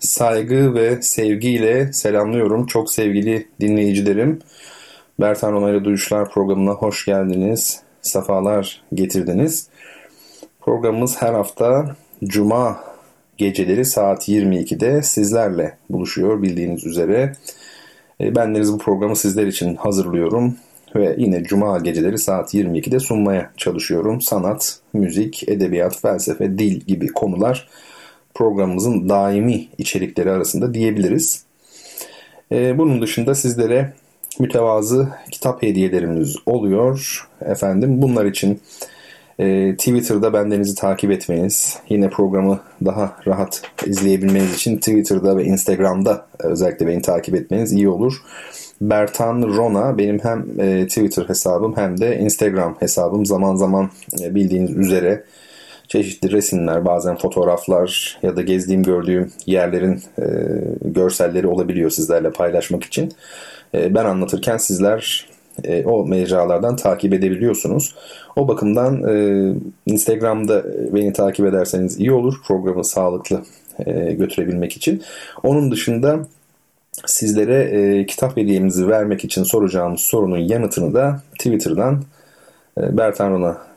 saygı ve sevgiyle selamlıyorum. Çok sevgili dinleyicilerim. Bertan Onayla Duyuşlar programına hoş geldiniz. Safalar getirdiniz. Programımız her hafta Cuma geceleri saat 22'de sizlerle buluşuyor bildiğiniz üzere. E, ben bu programı sizler için hazırlıyorum ve yine Cuma geceleri saat 22'de sunmaya çalışıyorum. Sanat, müzik, edebiyat, felsefe, dil gibi konular programımızın daimi içerikleri arasında diyebiliriz. Ee, bunun dışında sizlere mütevazı kitap hediyelerimiz oluyor. Efendim bunlar için e, Twitter'da bendenizi takip etmeniz, yine programı daha rahat izleyebilmeniz için Twitter'da ve Instagram'da özellikle beni takip etmeniz iyi olur. Bertan Rona benim hem e, Twitter hesabım hem de Instagram hesabım. Zaman zaman e, bildiğiniz üzere çeşitli resimler, bazen fotoğraflar ya da gezdiğim gördüğüm yerlerin e, görselleri olabiliyor sizlerle paylaşmak için. E, ben anlatırken sizler e, o mecralardan takip edebiliyorsunuz. O bakımdan e, Instagram'da beni takip ederseniz iyi olur programı sağlıklı e, götürebilmek için. Onun dışında sizlere e, kitap hediyemizi vermek için soracağımız sorunun yanıtını da Twitter'dan e, Bertan Rona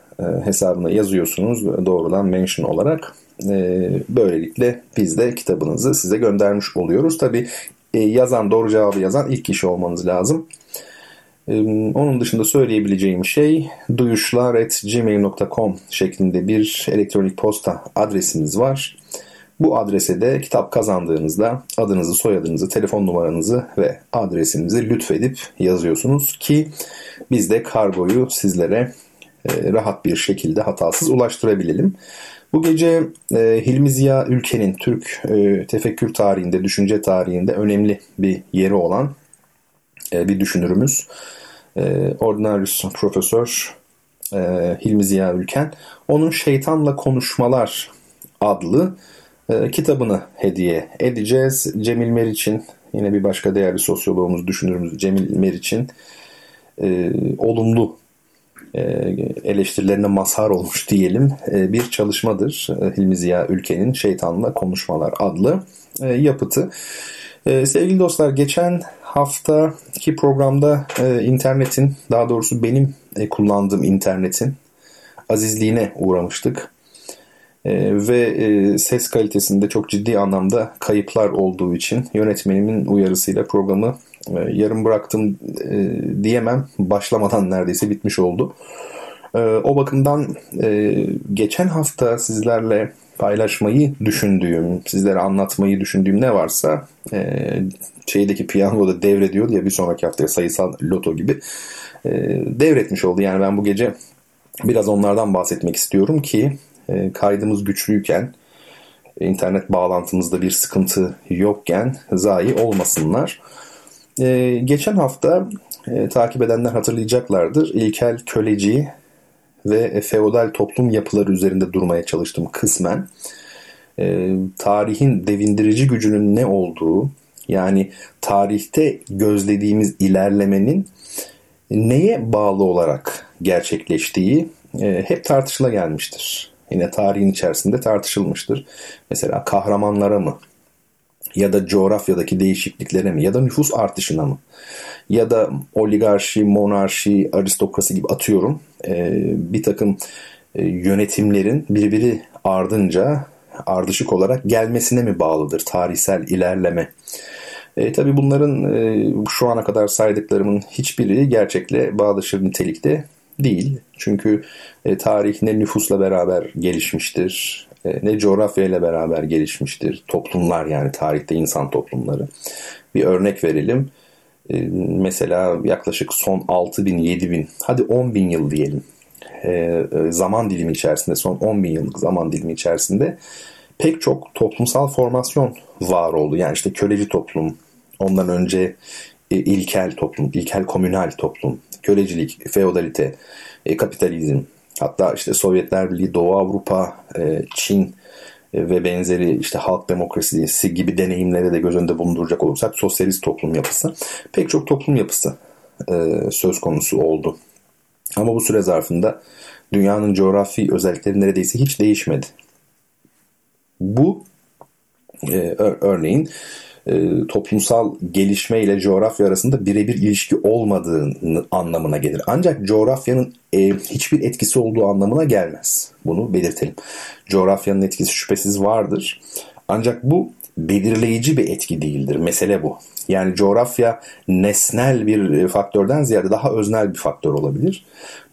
hesabına yazıyorsunuz doğrudan mention olarak. E, böylelikle biz de kitabınızı size göndermiş oluyoruz. Tabi e, yazan doğru cevabı yazan ilk kişi olmanız lazım. Onun dışında söyleyebileceğim şey duyuşlar.gmail.com şeklinde bir elektronik posta adresimiz var. Bu adrese de kitap kazandığınızda adınızı, soyadınızı, telefon numaranızı ve adresinizi lütfedip yazıyorsunuz ki biz de kargoyu sizlere e, rahat bir şekilde hatasız ulaştırabilelim. Bu gece e, Hilmi Ziya ülkenin Türk e, tefekkür tarihinde, düşünce tarihinde önemli bir yeri olan e, bir düşünürümüz. E, Ordinarius Profesör e, Hilmi Ziya Ülken. Onun Şeytanla Konuşmalar adlı e, kitabını hediye edeceğiz. Cemil Meriç'in yine bir başka değerli sosyoloğumuz, düşünürümüz Cemil Meriç'in e, olumlu e, eleştirilerine mazhar olmuş diyelim e, bir çalışmadır. E, Hilmi Ziya Ülke'nin Şeytanla Konuşmalar adlı yapıtı. Sevgili dostlar geçen haftaki programda internetin daha doğrusu benim kullandığım internetin azizliğine uğramıştık. ve ses kalitesinde çok ciddi anlamda kayıplar olduğu için yönetmenimin uyarısıyla programı e, yarım bıraktım e, diyemem. Başlamadan neredeyse bitmiş oldu. E, o bakımdan e, geçen hafta sizlerle paylaşmayı düşündüğüm, sizlere anlatmayı düşündüğüm ne varsa e, şeydeki piyangoda devrediyordu ya bir sonraki haftaya sayısal loto gibi e, devretmiş oldu. Yani ben bu gece biraz onlardan bahsetmek istiyorum ki e, kaydımız güçlüyken internet bağlantımızda bir sıkıntı yokken zayi olmasınlar. Ee, geçen hafta e, takip edenler hatırlayacaklardır. İlkel köleci ve feodal toplum yapıları üzerinde durmaya çalıştım kısmen. E, tarihin devindirici gücünün ne olduğu, yani tarihte gözlediğimiz ilerlemenin neye bağlı olarak gerçekleştiği e, hep tartışıla gelmiştir. Yine tarihin içerisinde tartışılmıştır. Mesela kahramanlara mı, ya da coğrafyadaki değişikliklere mi ya da nüfus artışına mı ya da oligarşi, monarşi, aristokrasi gibi atıyorum e, bir takım e, yönetimlerin birbiri ardınca ardışık olarak gelmesine mi bağlıdır tarihsel ilerleme? E, tabii bunların e, şu ana kadar saydıklarımın hiçbiri gerçekle bağdaşır nitelikte değil. Çünkü e, tarih ne nüfusla beraber gelişmiştir, ne coğrafya ile beraber gelişmiştir. Toplumlar yani tarihte insan toplumları. Bir örnek verelim. E, mesela yaklaşık son 6 bin, 7 bin, hadi 10 bin yıl diyelim. E, zaman dilimi içerisinde, son 10 bin yıllık zaman dilimi içerisinde pek çok toplumsal formasyon var oldu. Yani işte köleci toplum, ondan önce e, ilkel toplum, ilkel komünal toplum, kölecilik, feodalite, e, kapitalizm, hatta işte Sovyetler Birliği, Doğu Avrupa, e, Çin e, ve benzeri işte halk demokrasisi gibi deneyimlere de göz önünde bulunduracak olursak sosyalist toplum yapısı pek çok toplum yapısı e, söz konusu oldu. Ama bu süre zarfında dünyanın coğrafi özellikleri neredeyse hiç değişmedi. Bu örneğin e, toplumsal gelişme ile coğrafya arasında birebir ilişki olmadığını anlamına gelir. Ancak coğrafyanın e, hiçbir etkisi olduğu anlamına gelmez. Bunu belirtelim. Coğrafyanın etkisi şüphesiz vardır. Ancak bu belirleyici bir etki değildir. Mesele bu. Yani coğrafya nesnel bir faktörden ziyade daha öznel bir faktör olabilir.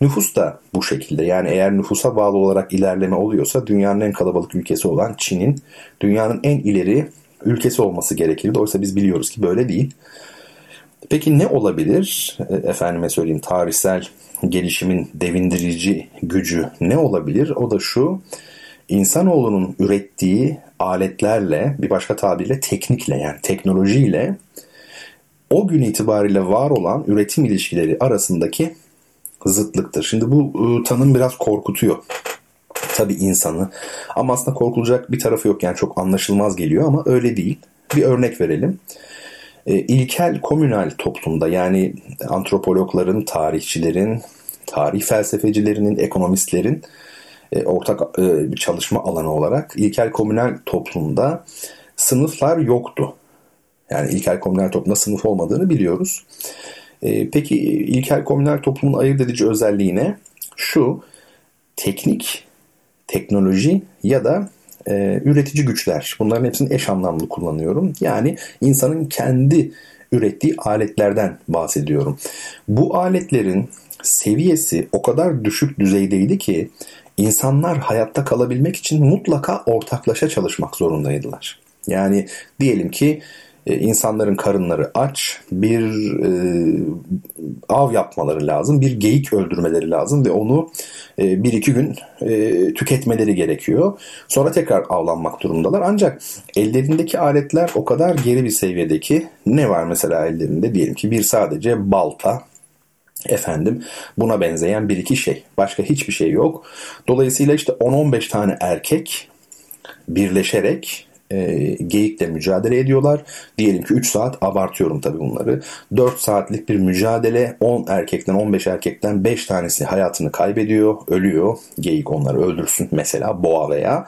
Nüfus da bu şekilde. Yani eğer nüfusa bağlı olarak ilerleme oluyorsa dünyanın en kalabalık ülkesi olan Çin'in dünyanın en ileri ülkesi olması gerekirdi. Oysa biz biliyoruz ki böyle değil. Peki ne olabilir? E, efendime söyleyeyim tarihsel gelişimin devindirici gücü ne olabilir? O da şu. İnsanoğlunun ürettiği aletlerle bir başka tabirle teknikle yani teknolojiyle o gün itibariyle var olan üretim ilişkileri arasındaki zıtlıktır. Şimdi bu ıı, tanım biraz korkutuyor tabi insanı. Ama aslında korkulacak bir tarafı yok yani çok anlaşılmaz geliyor ama öyle değil. Bir örnek verelim. E, ilkel komünal toplumda yani antropologların, tarihçilerin, tarih felsefecilerinin, ekonomistlerin e, ortak e, bir çalışma alanı olarak ilkel komünal toplumda sınıflar yoktu. Yani ilkel komünal toplumda sınıf olmadığını biliyoruz. E, peki ilkel komünal toplumun ayırt edici özelliği ne? Şu, teknik teknoloji ya da e, üretici güçler. Bunların hepsini eş anlamlı kullanıyorum. Yani insanın kendi ürettiği aletlerden bahsediyorum. Bu aletlerin seviyesi o kadar düşük düzeydeydi ki insanlar hayatta kalabilmek için mutlaka ortaklaşa çalışmak zorundaydılar. Yani diyelim ki insanların karınları aç, bir e, av yapmaları lazım, bir geyik öldürmeleri lazım ve onu e, bir iki gün e, tüketmeleri gerekiyor. Sonra tekrar avlanmak durumundalar. Ancak ellerindeki aletler o kadar geri bir seviyedeki ne var mesela ellerinde diyelim ki bir sadece balta, efendim buna benzeyen bir iki şey. Başka hiçbir şey yok. Dolayısıyla işte 10-15 tane erkek birleşerek e, geyikle mücadele ediyorlar. Diyelim ki 3 saat abartıyorum tabii bunları. 4 saatlik bir mücadele 10 erkekten 15 erkekten 5 tanesi hayatını kaybediyor, ölüyor. Geyik onları öldürsün mesela boğa veya.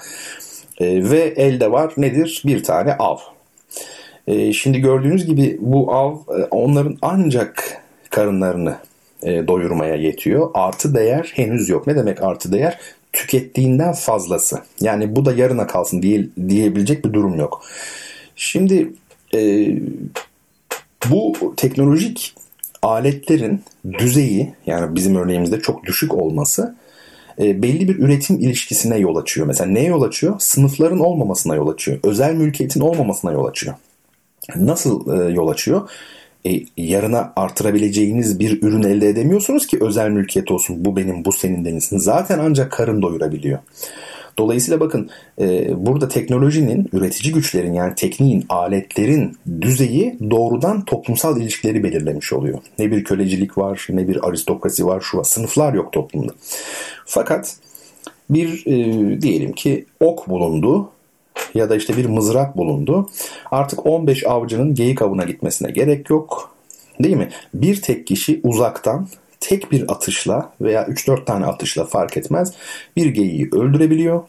E, ve elde var nedir? Bir tane av. E, şimdi gördüğünüz gibi bu av e, onların ancak karınlarını e, doyurmaya yetiyor. Artı değer henüz yok. Ne demek artı değer? Tükettiğinden fazlası. Yani bu da yarına kalsın diye, diyebilecek bir durum yok. Şimdi e, bu teknolojik aletlerin düzeyi yani bizim örneğimizde çok düşük olması e, belli bir üretim ilişkisine yol açıyor. Mesela neye yol açıyor? Sınıfların olmamasına yol açıyor. Özel mülkiyetin olmamasına yol açıyor. Nasıl e, yol açıyor? E, yarına artırabileceğiniz bir ürün elde edemiyorsunuz ki özel mülkiyet olsun. Bu benim, bu senin denilsin. Zaten ancak karın doyurabiliyor. Dolayısıyla bakın e, burada teknolojinin, üretici güçlerin yani tekniğin, aletlerin düzeyi doğrudan toplumsal ilişkileri belirlemiş oluyor. Ne bir kölecilik var, ne bir aristokrasi var, şu var. Sınıflar yok toplumda. Fakat bir e, diyelim ki ok bulundu ya da işte bir mızrak bulundu. Artık 15 avcının geyik avına gitmesine gerek yok. Değil mi? Bir tek kişi uzaktan tek bir atışla veya 3-4 tane atışla fark etmez bir geyiği öldürebiliyor.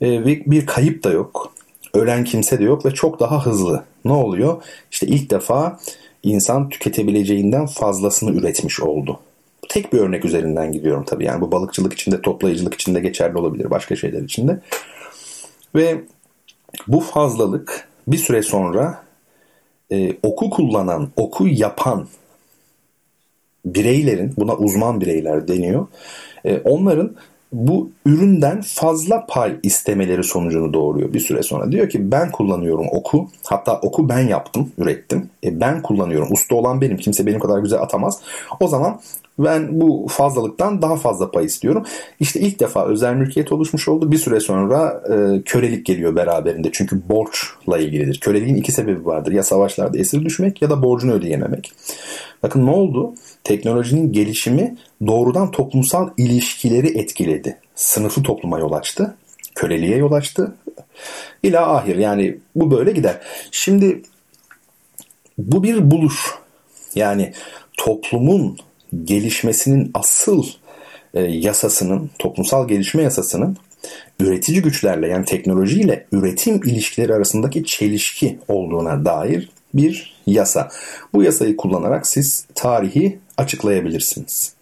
E, ve bir kayıp da yok. Ölen kimse de yok ve çok daha hızlı. Ne oluyor? İşte ilk defa insan tüketebileceğinden fazlasını üretmiş oldu. Tek bir örnek üzerinden gidiyorum tabii. Yani bu balıkçılık içinde, toplayıcılık içinde geçerli olabilir. Başka şeyler içinde. Ve bu fazlalık bir süre sonra e, oku kullanan, oku yapan bireylerin, buna uzman bireyler deniyor. E, onların bu üründen fazla pay istemeleri sonucunu doğuruyor bir süre sonra. Diyor ki ben kullanıyorum oku. Hatta oku ben yaptım, ürettim. E, ben kullanıyorum. Usta olan benim. Kimse benim kadar güzel atamaz. O zaman ben bu fazlalıktan daha fazla pay istiyorum. İşte ilk defa özel mülkiyet oluşmuş oldu. Bir süre sonra e, kölelik geliyor beraberinde. Çünkü borçla ilgilidir. Köleliğin iki sebebi vardır. Ya savaşlarda esir düşmek ya da borcunu ödeyememek. Bakın ne oldu? Teknolojinin gelişimi doğrudan toplumsal ilişkileri etkiledi. Sınıfı topluma yol açtı. Köleliğe yol açtı. İla ahir yani bu böyle gider. Şimdi bu bir buluş. Yani toplumun gelişmesinin asıl e, yasasının, toplumsal gelişme yasasının üretici güçlerle yani teknolojiyle üretim ilişkileri arasındaki çelişki olduğuna dair bir yasa. Bu yasayı kullanarak siz tarihi açıklayabilirsiniz.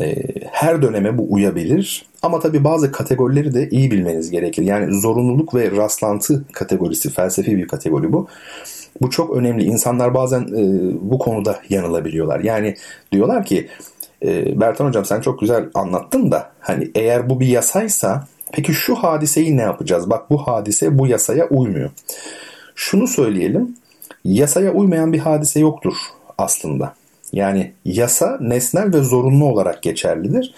E, her döneme bu uyabilir ama tabii bazı kategorileri de iyi bilmeniz gerekir. Yani zorunluluk ve rastlantı kategorisi felsefi bir kategori bu. Bu çok önemli. İnsanlar bazen e, bu konuda yanılabiliyorlar. Yani diyorlar ki e, Bertan Hocam sen çok güzel anlattın da hani eğer bu bir yasaysa peki şu hadiseyi ne yapacağız? Bak bu hadise bu yasaya uymuyor. Şunu söyleyelim. Yasaya uymayan bir hadise yoktur aslında. Yani yasa nesnel ve zorunlu olarak geçerlidir.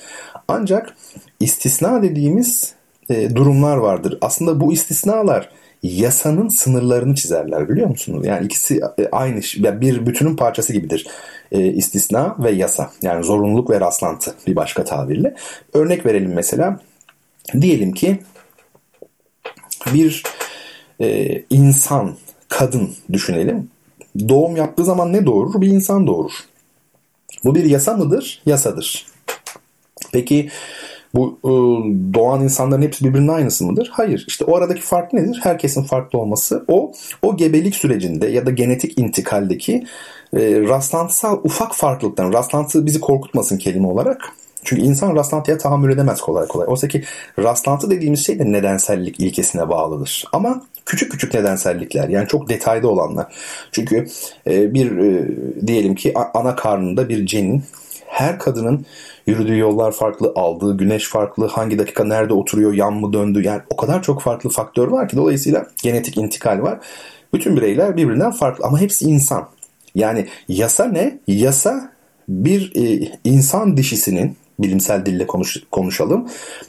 Ancak istisna dediğimiz e, durumlar vardır. Aslında bu istisnalar yasanın sınırlarını çizerler biliyor musunuz? Yani ikisi e, aynı bir bütünün parçası gibidir. E, istisna ve yasa. Yani zorunluluk ve rastlantı bir başka tabirle. Örnek verelim mesela. Diyelim ki bir e, insan, kadın düşünelim. Doğum yaptığı zaman ne doğurur? Bir insan doğurur. Bu bir yasa mıdır? Yasadır. Peki bu e, doğan insanların hepsi birbirinin aynısı mıdır? Hayır. İşte o aradaki fark nedir? Herkesin farklı olması. O o gebelik sürecinde ya da genetik intikaldeki e, rastlantısal ufak farklılıktan, rastlantı bizi korkutmasın kelime olarak. Çünkü insan rastlantıya tahammül edemez kolay kolay. Oysa ki rastlantı dediğimiz şey de nedensellik ilkesine bağlıdır. Ama küçük küçük nedensellikler yani çok detayda olanlar. Çünkü e, bir e, diyelim ki ana karnında bir cenin her kadının yürüdüğü yollar farklı, aldığı güneş farklı, hangi dakika nerede oturuyor, yan mı döndü yani o kadar çok farklı faktör var ki dolayısıyla genetik intikal var. Bütün bireyler birbirinden farklı ama hepsi insan. Yani yasa ne? Yasa bir e, insan dişisinin bilimsel dille konuş, konuşalım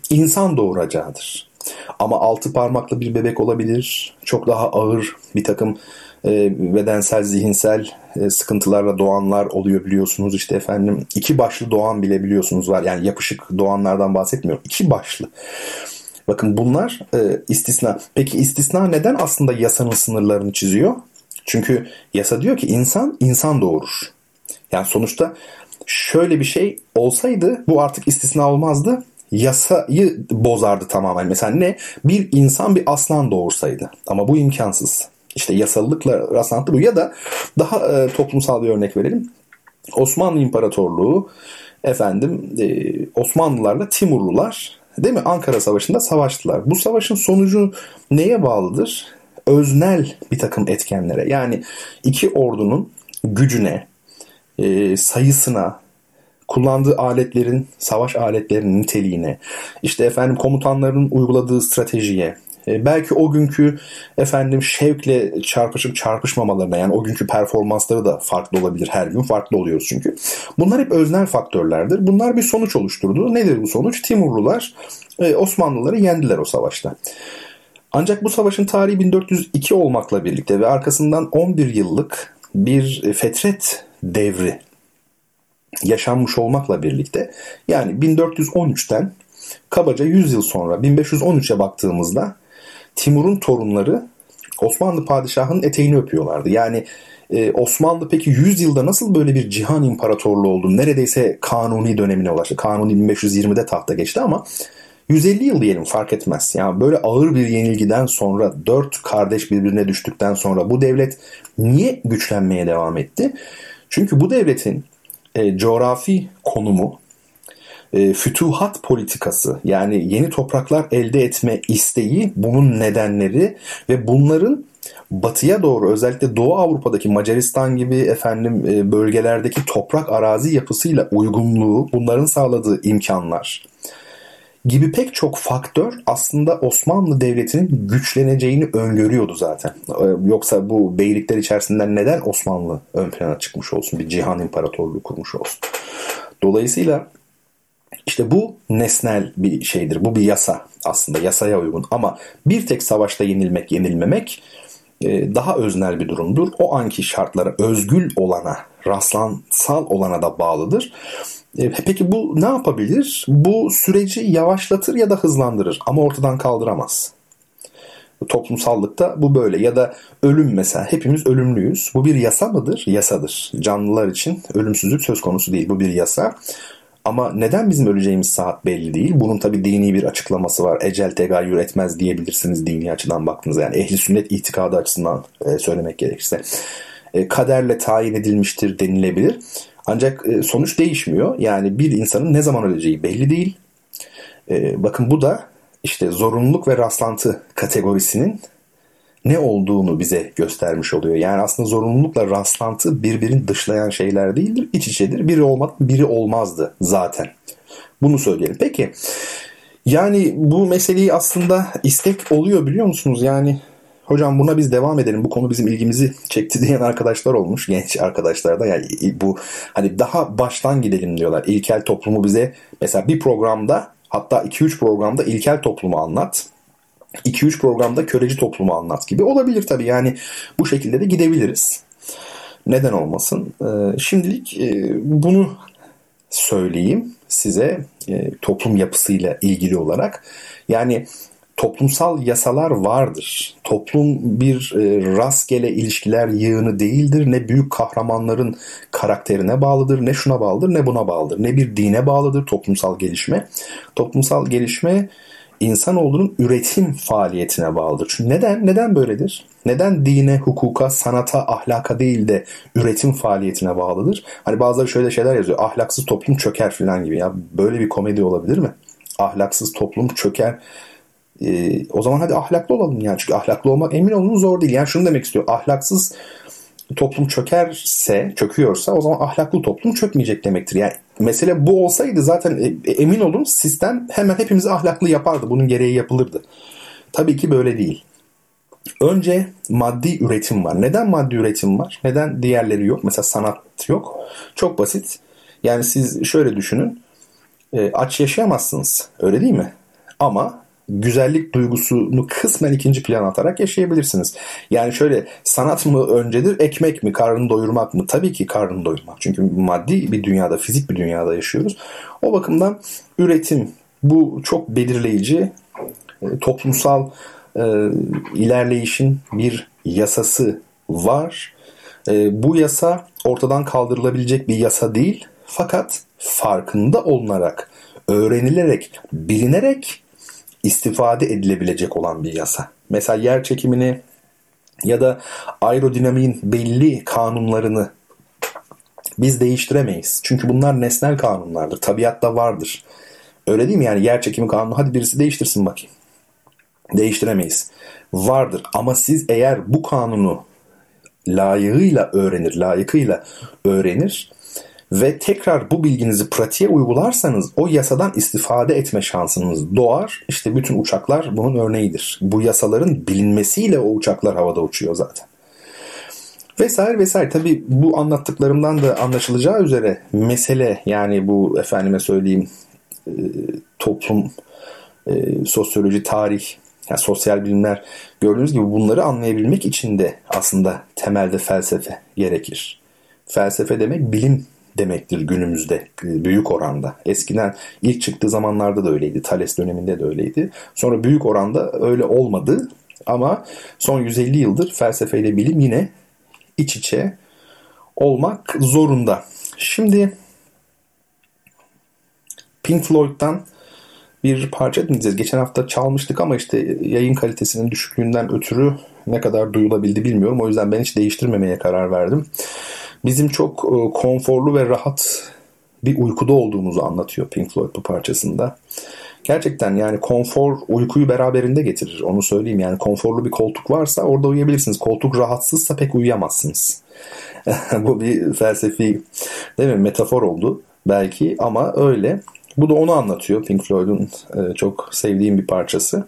insan doğuracağıdır. Ama altı parmaklı bir bebek olabilir. Çok daha ağır bir takım bedensel, zihinsel e, sıkıntılarla doğanlar oluyor biliyorsunuz. İşte efendim iki başlı doğan bile biliyorsunuz var. Yani yapışık doğanlardan bahsetmiyorum. İki başlı. Bakın bunlar e, istisna. Peki istisna neden aslında yasanın sınırlarını çiziyor? Çünkü yasa diyor ki insan insan doğurur. Yani sonuçta şöyle bir şey olsaydı bu artık istisna olmazdı. Yasayı bozardı tamamen. Mesela ne? Bir insan bir aslan doğursaydı. Ama bu imkansız. İşte yasallıkla rastlantı bu. Ya da daha e, toplumsal bir örnek verelim. Osmanlı İmparatorluğu efendim e, Osmanlılarla Timurlular değil mi Ankara Savaşı'nda savaştılar. Bu savaşın sonucu neye bağlıdır? Öznel bir takım etkenlere. Yani iki ordunun gücüne, e, sayısına, kullandığı aletlerin, savaş aletlerinin niteliğine, işte efendim komutanların uyguladığı stratejiye, e, belki o günkü efendim şevkle çarpışıp çarpışmamalarına yani o günkü performansları da farklı olabilir. Her gün farklı oluyoruz çünkü. Bunlar hep öznel faktörlerdir. Bunlar bir sonuç oluşturdu. Nedir bu sonuç? Timurlular e, Osmanlıları yendiler o savaşta. Ancak bu savaşın tarihi 1402 olmakla birlikte ve arkasından 11 yıllık bir fetret devri yaşanmış olmakla birlikte yani 1413'ten kabaca 100 yıl sonra 1513'e baktığımızda Timur'un torunları Osmanlı padişahının eteğini öpüyorlardı. Yani e, Osmanlı peki 100 yılda nasıl böyle bir cihan imparatorluğu oldu? Neredeyse kanuni dönemine ulaştı. Kanuni 1520'de tahta geçti ama 150 yıl diyelim fark etmez. Yani böyle ağır bir yenilgiden sonra dört kardeş birbirine düştükten sonra bu devlet niye güçlenmeye devam etti? Çünkü bu devletin e, coğrafi konumu e, fütuhat politikası yani yeni topraklar elde etme isteği bunun nedenleri ve bunların batıya doğru özellikle Doğu Avrupa'daki Macaristan gibi efendim e, bölgelerdeki toprak arazi yapısıyla uygunluğu bunların sağladığı imkanlar gibi pek çok faktör aslında Osmanlı Devleti'nin güçleneceğini öngörüyordu zaten. E, yoksa bu beylikler içerisinden neden Osmanlı ön plana çıkmış olsun? Bir cihan imparatorluğu kurmuş olsun. Dolayısıyla işte bu nesnel bir şeydir. Bu bir yasa aslında yasaya uygun. Ama bir tek savaşta yenilmek, yenilmemek e, daha öznel bir durumdur. O anki şartlara özgül olana, rastlansal olana da bağlıdır. E, peki bu ne yapabilir? Bu süreci yavaşlatır ya da hızlandırır ama ortadan kaldıramaz. Toplumsallıkta bu böyle ya da ölüm mesela hepimiz ölümlüyüz. Bu bir yasa mıdır? Yasadır. Canlılar için ölümsüzlük söz konusu değil. Bu bir yasa. Ama neden bizim öleceğimiz saat belli değil. Bunun tabi dini bir açıklaması var. Ecel tegayyür etmez diyebilirsiniz dini açıdan baktığınızda. Yani ehli sünnet itikadı açısından e, söylemek gerekirse. E, kaderle tayin edilmiştir denilebilir. Ancak e, sonuç değişmiyor. Yani bir insanın ne zaman öleceği belli değil. Bakın bu da işte zorunluluk ve rastlantı kategorisinin ne olduğunu bize göstermiş oluyor. Yani aslında zorunlulukla rastlantı birbirini dışlayan şeyler değildir. İç içedir. Biri olmadı, biri olmazdı zaten. Bunu söyleyelim. Peki yani bu meseleyi aslında istek oluyor biliyor musunuz? Yani hocam buna biz devam edelim. Bu konu bizim ilgimizi çekti diyen arkadaşlar olmuş. Genç arkadaşlar da yani bu hani daha baştan gidelim diyorlar. İlkel toplumu bize mesela bir programda hatta 2-3 programda ilkel toplumu anlat. 2-3 programda köleci toplumu anlat gibi olabilir tabii. Yani bu şekilde de gidebiliriz. Neden olmasın? Ee, şimdilik e, bunu söyleyeyim size e, toplum yapısıyla ilgili olarak. Yani toplumsal yasalar vardır. Toplum bir e, rastgele ilişkiler yığını değildir. Ne büyük kahramanların karakterine bağlıdır, ne şuna bağlıdır, ne buna bağlıdır. Ne bir dine bağlıdır toplumsal gelişme. Toplumsal gelişme insanoğlunun üretim faaliyetine bağlıdır. Çünkü neden? Neden böyledir? Neden dine, hukuka, sanata, ahlaka değil de üretim faaliyetine bağlıdır? Hani bazıları şöyle şeyler yazıyor. Ahlaksız toplum çöker falan gibi. Ya böyle bir komedi olabilir mi? Ahlaksız toplum çöker. Ee, o zaman hadi ahlaklı olalım yani. Çünkü ahlaklı olmak emin olun zor değil. Yani şunu demek istiyor. Ahlaksız toplum çökerse, çöküyorsa o zaman ahlaklı toplum çökmeyecek demektir. Yani mesele bu olsaydı zaten e, emin olun sistem hemen hepimizi ahlaklı yapardı. Bunun gereği yapılırdı. Tabii ki böyle değil. Önce maddi üretim var. Neden maddi üretim var? Neden diğerleri yok? Mesela sanat yok. Çok basit. Yani siz şöyle düşünün. E, aç yaşayamazsınız. Öyle değil mi? Ama güzellik duygusunu kısmen ikinci plan atarak yaşayabilirsiniz. Yani şöyle sanat mı öncedir, ekmek mi, karnını doyurmak mı? Tabii ki karnını doyurmak. Çünkü maddi bir dünyada, fizik bir dünyada yaşıyoruz. O bakımdan üretim bu çok belirleyici e, toplumsal e, ilerleyişin bir yasası var. E, bu yasa ortadan kaldırılabilecek bir yasa değil. Fakat farkında olunarak, öğrenilerek, bilinerek istifade edilebilecek olan bir yasa. Mesela yer çekimini ya da aerodinamiğin belli kanunlarını biz değiştiremeyiz. Çünkü bunlar nesnel kanunlardır. Tabiatta vardır. Öyle değil mi? Yani yer çekimi kanunu hadi birisi değiştirsin bakayım. Değiştiremeyiz. Vardır ama siz eğer bu kanunu layığıyla öğrenir, layıkıyla öğrenir ve tekrar bu bilginizi pratiğe uygularsanız o yasadan istifade etme şansınız doğar. İşte bütün uçaklar bunun örneğidir. Bu yasaların bilinmesiyle o uçaklar havada uçuyor zaten. Vesaire vesaire. Tabi bu anlattıklarımdan da anlaşılacağı üzere mesele yani bu efendime söyleyeyim e, toplum, e, sosyoloji, tarih, yani sosyal bilimler gördüğünüz gibi bunları anlayabilmek için de aslında temelde felsefe gerekir. Felsefe demek bilim demektir günümüzde büyük oranda. Eskiden ilk çıktığı zamanlarda da öyleydi. Thales döneminde de öyleydi. Sonra büyük oranda öyle olmadı ama son 150 yıldır felsefeyle bilim yine iç içe olmak zorunda. Şimdi Pink Floyd'dan bir parça dinleyeceğiz. Geçen hafta çalmıştık ama işte yayın kalitesinin düşüklüğünden ötürü ne kadar duyulabildi bilmiyorum. O yüzden ben hiç değiştirmemeye karar verdim bizim çok e, konforlu ve rahat bir uykuda olduğumuzu anlatıyor Pink Floyd bu parçasında. Gerçekten yani konfor uykuyu beraberinde getirir. Onu söyleyeyim yani konforlu bir koltuk varsa orada uyuyabilirsiniz. Koltuk rahatsızsa pek uyuyamazsınız. bu bir felsefi değil mi metafor oldu belki ama öyle. Bu da onu anlatıyor Pink Floyd'un e, çok sevdiğim bir parçası.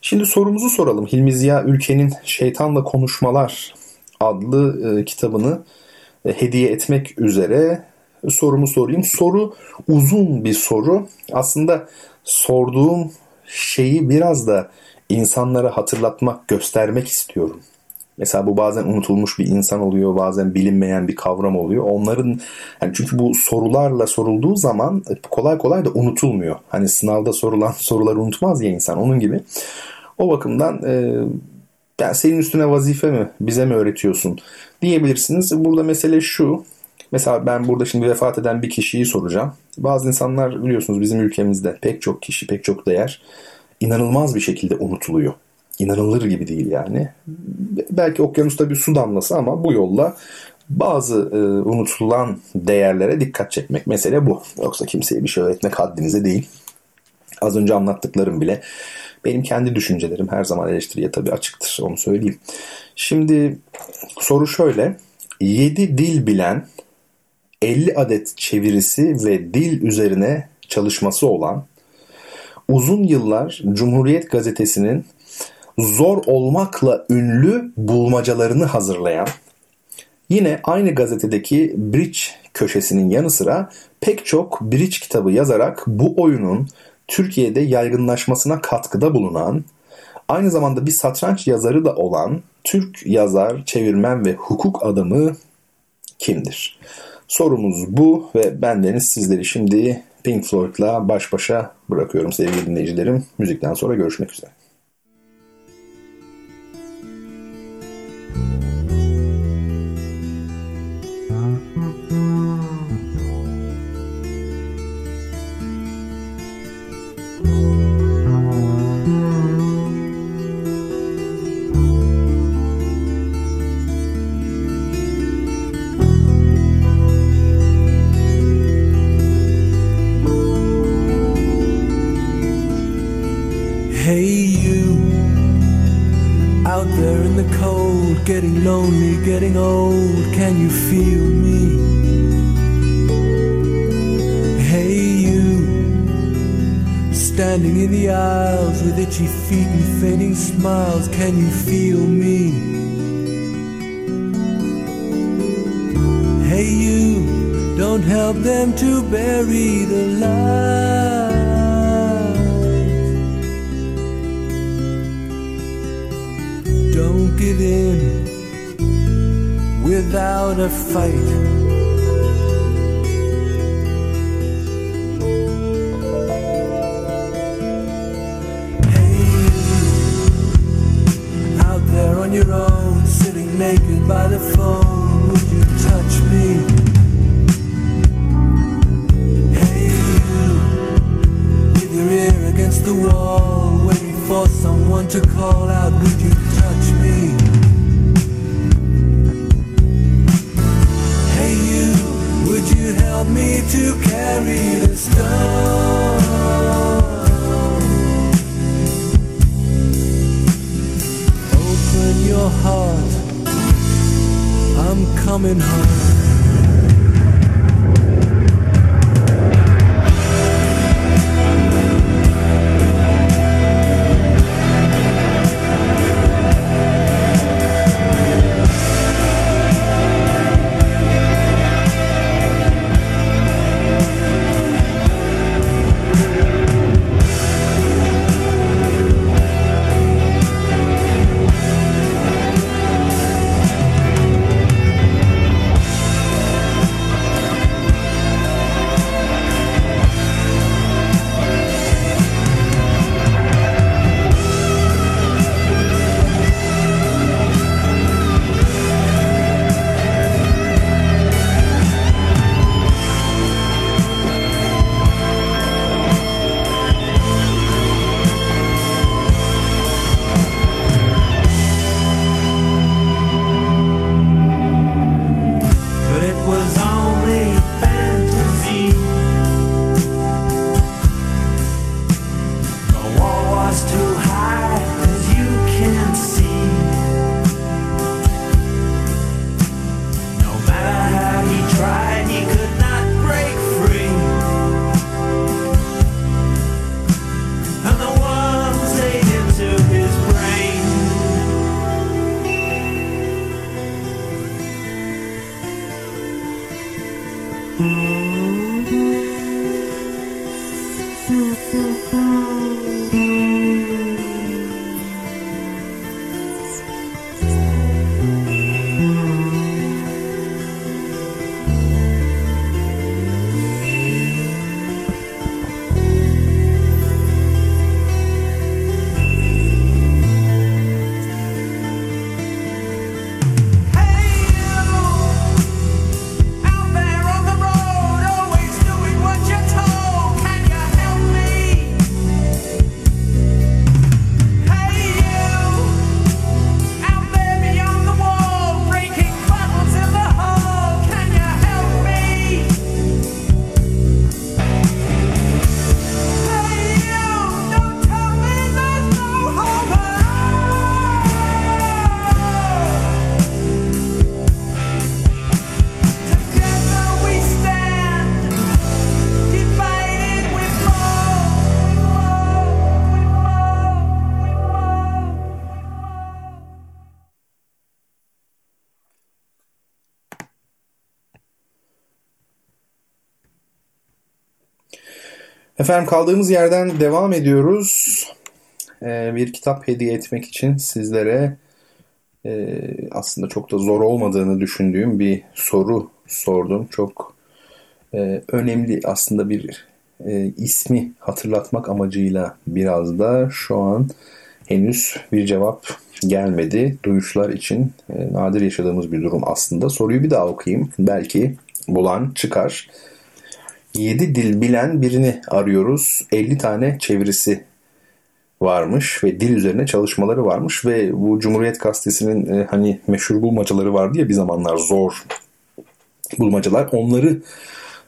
Şimdi sorumuzu soralım. Hilmi Ziya Ülke'nin Şeytanla Konuşmalar adlı e, kitabını hediye etmek üzere sorumu sorayım. Soru uzun bir soru. Aslında sorduğum şeyi biraz da insanlara hatırlatmak, göstermek istiyorum. Mesela bu bazen unutulmuş bir insan oluyor, bazen bilinmeyen bir kavram oluyor. Onların yani çünkü bu sorularla sorulduğu zaman kolay kolay da unutulmuyor. Hani sınavda sorulan soruları unutmaz ya insan onun gibi. O bakımdan e, yani senin üstüne vazife mi, bize mi öğretiyorsun diyebilirsiniz. Burada mesele şu. Mesela ben burada şimdi vefat eden bir kişiyi soracağım. Bazı insanlar biliyorsunuz bizim ülkemizde pek çok kişi, pek çok değer inanılmaz bir şekilde unutuluyor. İnanılır gibi değil yani. Belki okyanusta bir su damlası ama bu yolla bazı e, unutulan değerlere dikkat çekmek. Mesele bu. Yoksa kimseye bir şey öğretmek haddinize değil. Az önce anlattıklarım bile benim kendi düşüncelerim her zaman eleştiriye tabii açıktır onu söyleyeyim. Şimdi soru şöyle. 7 dil bilen 50 adet çevirisi ve dil üzerine çalışması olan uzun yıllar Cumhuriyet Gazetesi'nin zor olmakla ünlü bulmacalarını hazırlayan, yine aynı gazetedeki Bridge köşesinin yanı sıra pek çok Bridge kitabı yazarak bu oyunun Türkiye'de yaygınlaşmasına katkıda bulunan, aynı zamanda bir satranç yazarı da olan Türk yazar, çevirmen ve hukuk adamı kimdir? Sorumuz bu ve bendeniz sizleri şimdi Pink Floyd'la baş başa bırakıyorum sevgili dinleyicilerim. Müzikten sonra görüşmek üzere. getting lonely, getting old. Can you feel me? Hey, you, standing in the aisles with itchy feet and fading smiles. Can you feel me? Hey, you, don't help them to bury the light. Don't give in without a fight. Hey, out there on your own, sitting naked by the phone, would you touch me? Hey, you, with your ear against the wall, waiting for someone to call out, would you me to carry the. Open your heart, I'm coming home. Efendim kaldığımız yerden devam ediyoruz. Ee, bir kitap hediye etmek için sizlere e, aslında çok da zor olmadığını düşündüğüm bir soru sordum. Çok e, önemli aslında bir e, ismi hatırlatmak amacıyla biraz da şu an henüz bir cevap gelmedi. Duyuşlar için e, nadir yaşadığımız bir durum aslında. Soruyu bir daha okuyayım. Belki bulan çıkar. 7 dil bilen birini arıyoruz. 50 tane çevirisi varmış ve dil üzerine çalışmaları varmış ve bu Cumhuriyet Gazetesi'nin e, hani meşhur bulmacaları vardı ya bir zamanlar zor bulmacalar. Onları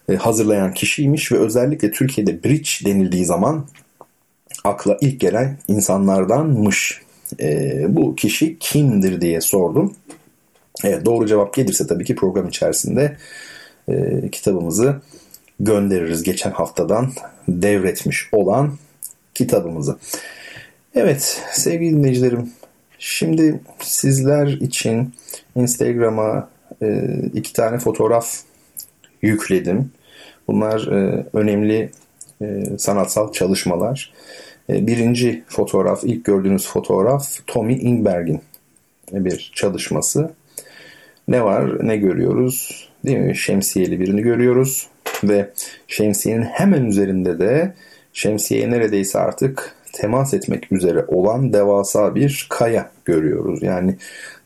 e, hazırlayan kişiymiş ve özellikle Türkiye'de bridge denildiği zaman akla ilk gelen insanlardanmış. E, bu kişi kimdir diye sordum. Evet, doğru cevap gelirse tabii ki program içerisinde e, kitabımızı göndeririz geçen haftadan devretmiş olan kitabımızı. Evet sevgili dinleyicilerim şimdi sizler için Instagram'a e, iki tane fotoğraf yükledim. Bunlar e, önemli e, sanatsal çalışmalar. E, birinci fotoğraf, ilk gördüğünüz fotoğraf Tommy Ingberg'in bir çalışması. Ne var, ne görüyoruz? Değil mi? Şemsiyeli birini görüyoruz ve şemsiyenin hemen üzerinde de şemsiyeye neredeyse artık temas etmek üzere olan devasa bir kaya görüyoruz. Yani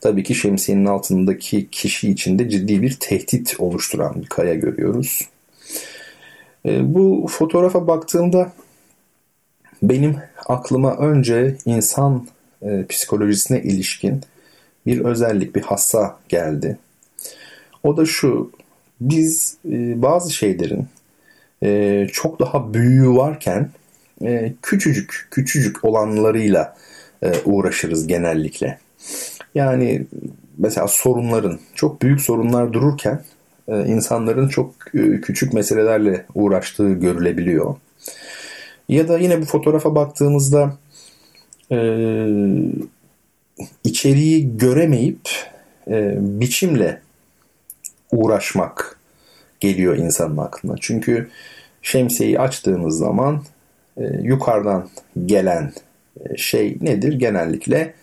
tabii ki şemsiyenin altındaki kişi içinde ciddi bir tehdit oluşturan bir kaya görüyoruz. E, bu fotoğrafa baktığımda benim aklıma önce insan e, psikolojisine ilişkin bir özellik, bir hassa geldi. O da şu, biz e, bazı şeylerin e, çok daha büyüğü varken e, küçücük küçücük olanlarıyla e, uğraşırız genellikle. Yani mesela sorunların çok büyük sorunlar dururken e, insanların çok e, küçük meselelerle uğraştığı görülebiliyor. Ya da yine bu fotoğrafa baktığımızda e, içeriği göremeyip e, biçimle uğraşmak geliyor insanın aklına. Çünkü şemsiyeyi açtığımız zaman e, yukarıdan gelen e, şey nedir? Genellikle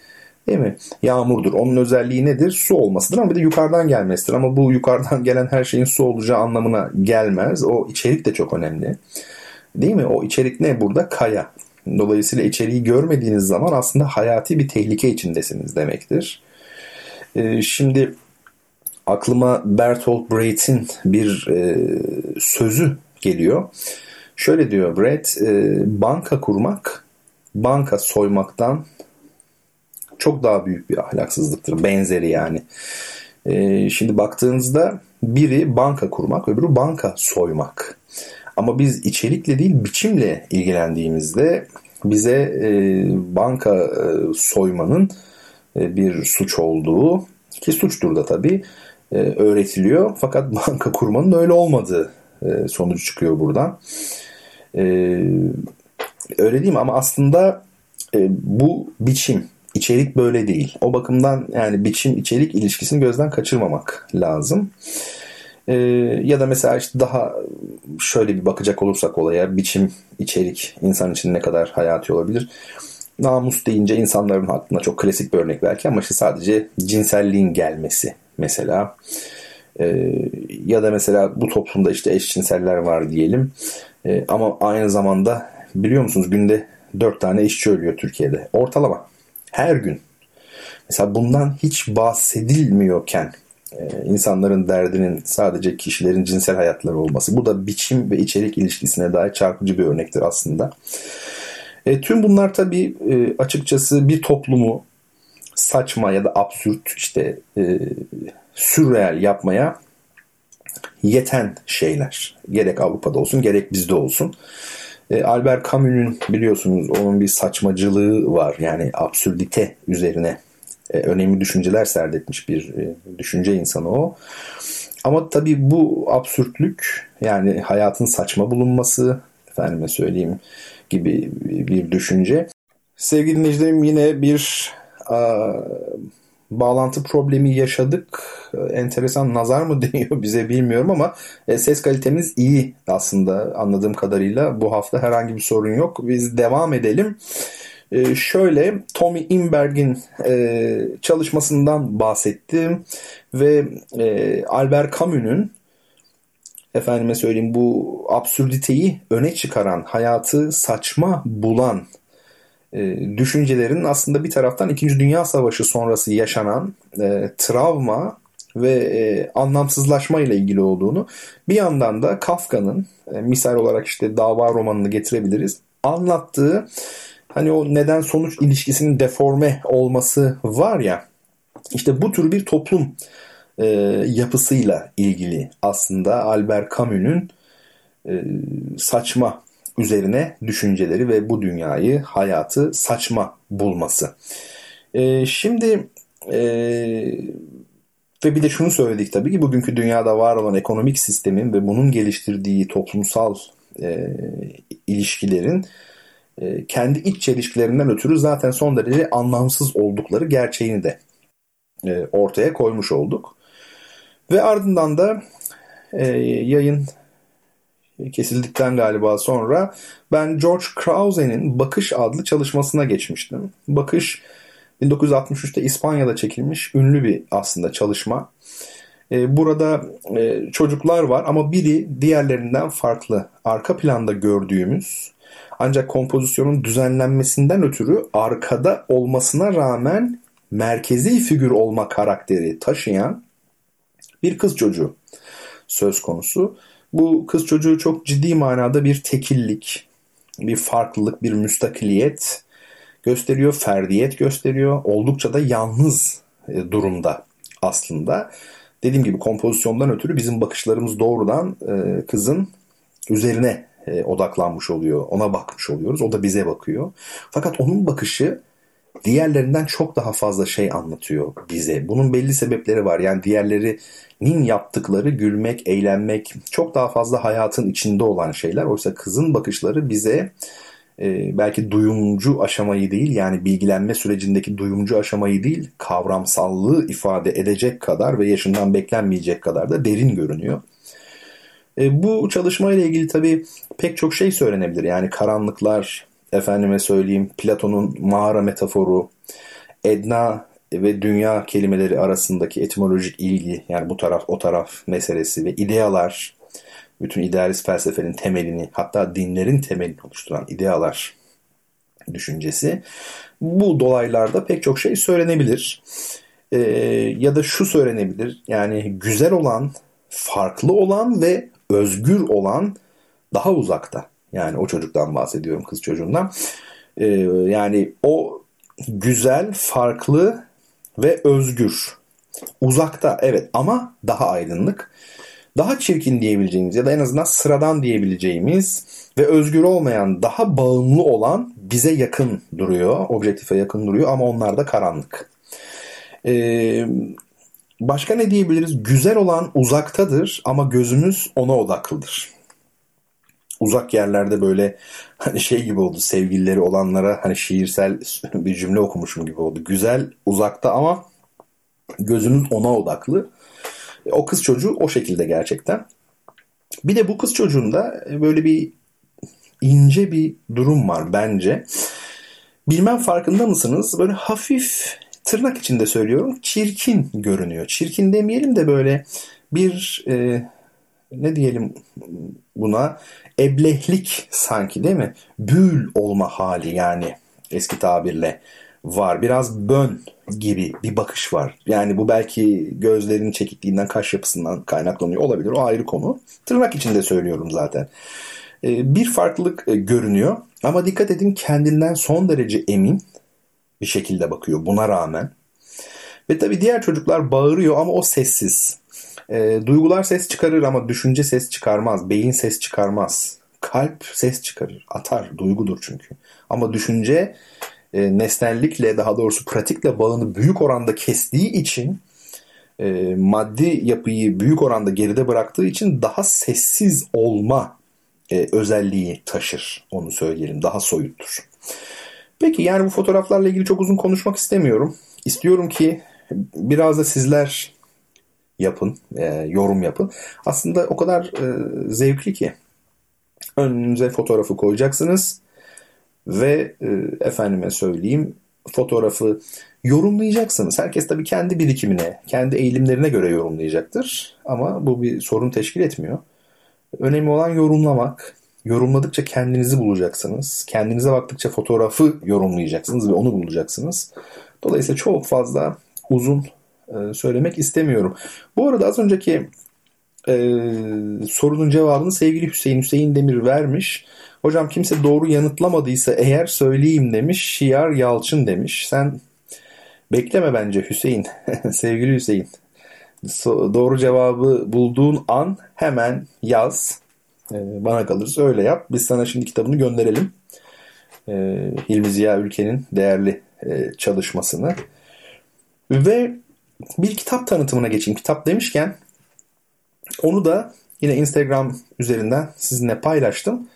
değil mi? Yağmurdur. Onun özelliği nedir? Su olmasıdır ama bir de yukarıdan gelmesidir. Ama bu yukarıdan gelen her şeyin su olacağı anlamına gelmez. O içerik de çok önemli. Değil mi? O içerik ne burada? Kaya. Dolayısıyla içeriği görmediğiniz zaman aslında hayati bir tehlike içindesiniz demektir. Ee, şimdi aklıma Bertolt Brecht'in bir e, sözü geliyor. Şöyle diyor Brecht, e, banka kurmak banka soymaktan çok daha büyük bir ahlaksızlıktır. Benzeri yani. E, şimdi baktığınızda biri banka kurmak, öbürü banka soymak. Ama biz içerikle değil biçimle ilgilendiğimizde bize e, banka e, soymanın e, bir suç olduğu ki suçtur da tabii e, öğretiliyor. Fakat banka kurmanın öyle olmadığı e, sonucu çıkıyor buradan. E, öyle değil mi? Ama aslında e, bu biçim, içerik böyle değil. O bakımdan yani biçim içerik ilişkisini gözden kaçırmamak lazım. E, ya da mesela işte daha şöyle bir bakacak olursak olaya biçim, içerik insan için ne kadar hayati olabilir. Namus deyince insanların aklına çok klasik bir örnek belki ama işte sadece cinselliğin gelmesi mesela. E, ya da mesela bu toplumda işte eşcinseller var diyelim. E, ama aynı zamanda biliyor musunuz günde 4 tane işçi ölüyor Türkiye'de. Ortalama. Her gün. Mesela bundan hiç bahsedilmiyorken e, insanların derdinin sadece kişilerin cinsel hayatları olması. Bu da biçim ve içerik ilişkisine dair çarpıcı bir örnektir aslında. E, tüm bunlar tabii e, açıkçası bir toplumu saçma ya da absürt işte e, sürreel yapmaya yeten şeyler. Gerek Avrupa'da olsun gerek bizde olsun. E, Albert Camus'un biliyorsunuz onun bir saçmacılığı var. Yani absürdite üzerine e, önemli düşünceler serdetmiş bir e, düşünce insanı o. Ama tabii bu absürtlük yani hayatın saçma bulunması efendime söyleyeyim gibi bir düşünce. Sevgili dinleyicilerim yine bir bağlantı problemi yaşadık. Enteresan nazar mı deniyor bize bilmiyorum ama e, ses kalitemiz iyi aslında anladığım kadarıyla. Bu hafta herhangi bir sorun yok. Biz devam edelim. E, şöyle Tommy Inberg'in e, çalışmasından bahsettim ve e, Albert Camus'un efendime söyleyeyim bu absürditeyi öne çıkaran, hayatı saçma bulan e, düşüncelerin aslında bir taraftan 2. Dünya Savaşı sonrası yaşanan e, travma ve e, anlamsızlaşma ile ilgili olduğunu bir yandan da Kafka'nın e, misal olarak işte dava romanını getirebiliriz anlattığı hani o neden sonuç ilişkisinin deforme olması var ya işte bu tür bir toplum e, yapısıyla ilgili aslında Albert Camus'un e, saçma üzerine düşünceleri ve bu dünyayı, hayatı saçma bulması. E, şimdi e, ve bir de şunu söyledik tabii ki bugünkü dünyada var olan ekonomik sistemin ve bunun geliştirdiği toplumsal e, ilişkilerin e, kendi iç çelişkilerinden ötürü zaten son derece anlamsız oldukları gerçeğini de e, ortaya koymuş olduk. Ve ardından da e, yayın kesildikten galiba sonra ben George Krause'nin Bakış adlı çalışmasına geçmiştim. Bakış 1963'te İspanya'da çekilmiş ünlü bir aslında çalışma. E, burada e, çocuklar var ama biri diğerlerinden farklı. Arka planda gördüğümüz ancak kompozisyonun düzenlenmesinden ötürü arkada olmasına rağmen merkezi figür olma karakteri taşıyan bir kız çocuğu söz konusu. Bu kız çocuğu çok ciddi manada bir tekillik, bir farklılık, bir müstakiliyet gösteriyor, ferdiyet gösteriyor. Oldukça da yalnız e, durumda aslında. Dediğim gibi kompozisyondan ötürü bizim bakışlarımız doğrudan e, kızın üzerine e, odaklanmış oluyor. Ona bakmış oluyoruz. O da bize bakıyor. Fakat onun bakışı diğerlerinden çok daha fazla şey anlatıyor bize. Bunun belli sebepleri var. Yani diğerlerinin yaptıkları gülmek, eğlenmek çok daha fazla hayatın içinde olan şeyler. Oysa kızın bakışları bize e, belki duyumcu aşamayı değil yani bilgilenme sürecindeki duyumcu aşamayı değil kavramsallığı ifade edecek kadar ve yaşından beklenmeyecek kadar da derin görünüyor. E, bu çalışma ile ilgili tabii pek çok şey söylenebilir. Yani karanlıklar, efendime söyleyeyim Platon'un mağara metaforu, Edna ve dünya kelimeleri arasındaki etimolojik ilgi yani bu taraf o taraf meselesi ve idealar bütün idealist felsefenin temelini hatta dinlerin temelini oluşturan idealar düşüncesi bu dolaylarda pek çok şey söylenebilir. Ee, ya da şu söylenebilir yani güzel olan, farklı olan ve özgür olan daha uzakta. Yani o çocuktan bahsediyorum kız çocuğundan. Ee, yani o güzel, farklı ve özgür. Uzakta evet ama daha aydınlık. Daha çirkin diyebileceğimiz ya da en azından sıradan diyebileceğimiz ve özgür olmayan, daha bağımlı olan bize yakın duruyor. Objektife yakın duruyor ama onlar da karanlık. Ee, başka ne diyebiliriz? Güzel olan uzaktadır ama gözümüz ona odaklıdır uzak yerlerde böyle hani şey gibi oldu sevgilileri olanlara hani şiirsel bir cümle okumuşum gibi oldu. Güzel uzakta ama gözünüz ona odaklı. O kız çocuğu o şekilde gerçekten. Bir de bu kız çocuğunda böyle bir ince bir durum var bence. Bilmem farkında mısınız? Böyle hafif tırnak içinde söylüyorum çirkin görünüyor. Çirkin demeyelim de böyle bir e, ne diyelim buna eblehlik sanki değil mi? Bül olma hali yani eski tabirle var. Biraz bön gibi bir bakış var. Yani bu belki gözlerinin çekikliğinden, kaş yapısından kaynaklanıyor olabilir. O ayrı konu. Tırnak içinde söylüyorum zaten. Ee, bir farklılık e, görünüyor. Ama dikkat edin kendinden son derece emin bir şekilde bakıyor buna rağmen. Ve tabii diğer çocuklar bağırıyor ama o sessiz. E, duygular ses çıkarır ama düşünce ses çıkarmaz. Beyin ses çıkarmaz. Kalp ses çıkarır. Atar. Duygudur çünkü. Ama düşünce e, nesnellikle daha doğrusu pratikle bağını büyük oranda kestiği için e, maddi yapıyı büyük oranda geride bıraktığı için daha sessiz olma e, özelliği taşır. Onu söyleyelim. Daha soyuttur. Peki yani bu fotoğraflarla ilgili çok uzun konuşmak istemiyorum. İstiyorum ki biraz da sizler yapın, e, yorum yapın. Aslında o kadar e, zevkli ki. Önünüze fotoğrafı koyacaksınız ve e, efendime söyleyeyim fotoğrafı yorumlayacaksınız. Herkes tabii kendi birikimine, kendi eğilimlerine göre yorumlayacaktır. Ama bu bir sorun teşkil etmiyor. Önemli olan yorumlamak. Yorumladıkça kendinizi bulacaksınız. Kendinize baktıkça fotoğrafı yorumlayacaksınız ve onu bulacaksınız. Dolayısıyla çok fazla uzun e, söylemek istemiyorum. Bu arada az önceki e, sorunun cevabını sevgili Hüseyin Hüseyin Demir vermiş. Hocam kimse doğru yanıtlamadıysa eğer söyleyeyim demiş. Şiar Yalçın demiş. Sen bekleme bence Hüseyin. sevgili Hüseyin. So, doğru cevabı bulduğun an hemen yaz. E, bana kalırsa öyle yap. Biz sana şimdi kitabını gönderelim. E, Hilmi Ziya Ülke'nin değerli e, çalışmasını. Ve bir kitap tanıtımına geçeyim. Kitap demişken onu da yine Instagram üzerinden sizinle paylaştım.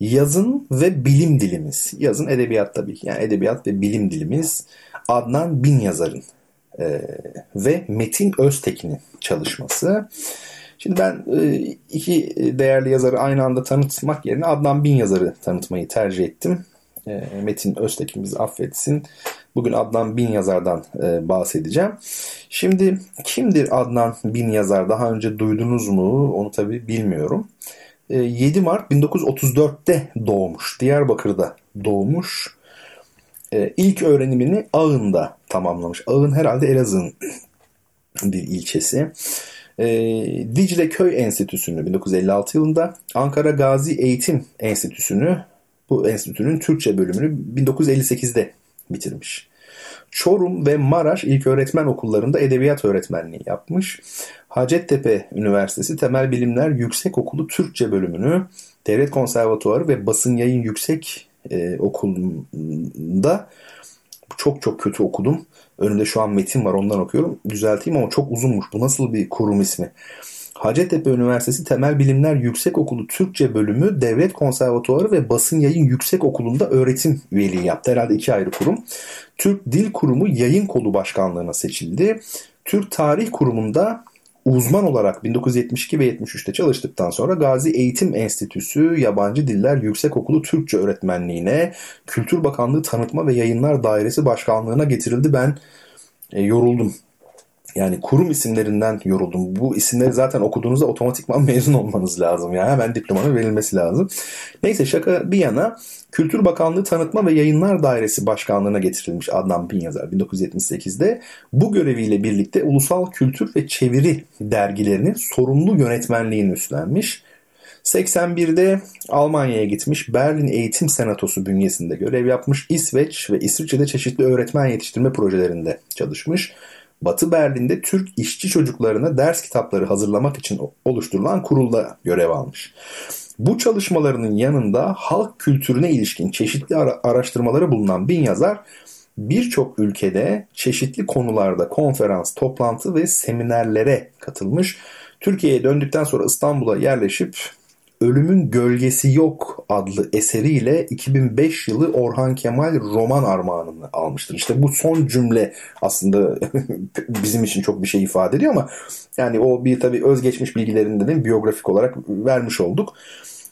Yazın ve bilim dilimiz. Yazın edebiyat tabii. Yani edebiyat ve bilim dilimiz. Adnan Bin yazarın e, ve Metin Öztekin'in çalışması. Şimdi ben e, iki değerli yazarı aynı anda tanıtmak yerine Adnan Bin yazarı tanıtmayı tercih ettim. E, Metin Öztekin bizi affetsin. Bugün Adnan Bin Yazar'dan e, bahsedeceğim. Şimdi kimdir Adnan Bin Yazar? Daha önce duydunuz mu? Onu tabi bilmiyorum. E, 7 Mart 1934'te doğmuş. Diyarbakır'da doğmuş. E, ilk öğrenimini Ağın'da tamamlamış. Ağın herhalde Elazığ'ın bir ilçesi. E, Dicle Köy Enstitüsü'nü 1956 yılında, Ankara Gazi Eğitim Enstitüsü'nü bu enstitünün Türkçe bölümünü 1958'de bitirmiş. Çorum ve Maraş İlköğretmen Okullarında edebiyat öğretmenliği yapmış. Hacettepe Üniversitesi Temel Bilimler Yüksekokulu Türkçe bölümünü Devlet Konservatuarı ve Basın Yayın Yüksek e, Okulu'nda çok çok kötü okudum. Önümde şu an metin var ondan okuyorum. Düzelteyim ama çok uzunmuş. Bu nasıl bir kurum ismi? Hacettepe Üniversitesi Temel Bilimler Yüksekokulu Türkçe Bölümü Devlet Konservatuarı ve Basın Yayın Yüksek Okulu'nda öğretim üyeliği yaptı. Herhalde iki ayrı kurum. Türk Dil Kurumu Yayın Kolu Başkanlığı'na seçildi. Türk Tarih Kurumu'nda uzman olarak 1972 ve 73'te çalıştıktan sonra Gazi Eğitim Enstitüsü Yabancı Diller Yüksekokulu Türkçe Öğretmenliğine, Kültür Bakanlığı Tanıtma ve Yayınlar Dairesi Başkanlığı'na getirildi. Ben e, yoruldum yani kurum isimlerinden yoruldum. Bu isimleri zaten okuduğunuzda otomatikman mezun olmanız lazım. Yani hemen diplomanın verilmesi lazım. Neyse şaka bir yana Kültür Bakanlığı Tanıtma ve Yayınlar Dairesi Başkanlığı'na getirilmiş Adnan Binyazar 1978'de. Bu göreviyle birlikte ulusal kültür ve çeviri dergilerinin sorumlu yönetmenliğini üstlenmiş. 81'de Almanya'ya gitmiş. Berlin Eğitim Senatosu bünyesinde görev yapmış. İsveç ve İsviçre'de çeşitli öğretmen yetiştirme projelerinde çalışmış. Batı Berlin'de Türk işçi çocuklarına ders kitapları hazırlamak için oluşturulan kurulda görev almış. Bu çalışmalarının yanında halk kültürüne ilişkin çeşitli ara- araştırmaları bulunan bin yazar birçok ülkede çeşitli konularda konferans, toplantı ve seminerlere katılmış. Türkiye'ye döndükten sonra İstanbul'a yerleşip Ölümün Gölgesi Yok adlı eseriyle 2005 yılı Orhan Kemal roman armağanını almıştır. İşte bu son cümle aslında bizim için çok bir şey ifade ediyor ama yani o bir tabii özgeçmiş bilgilerinde de biyografik olarak vermiş olduk.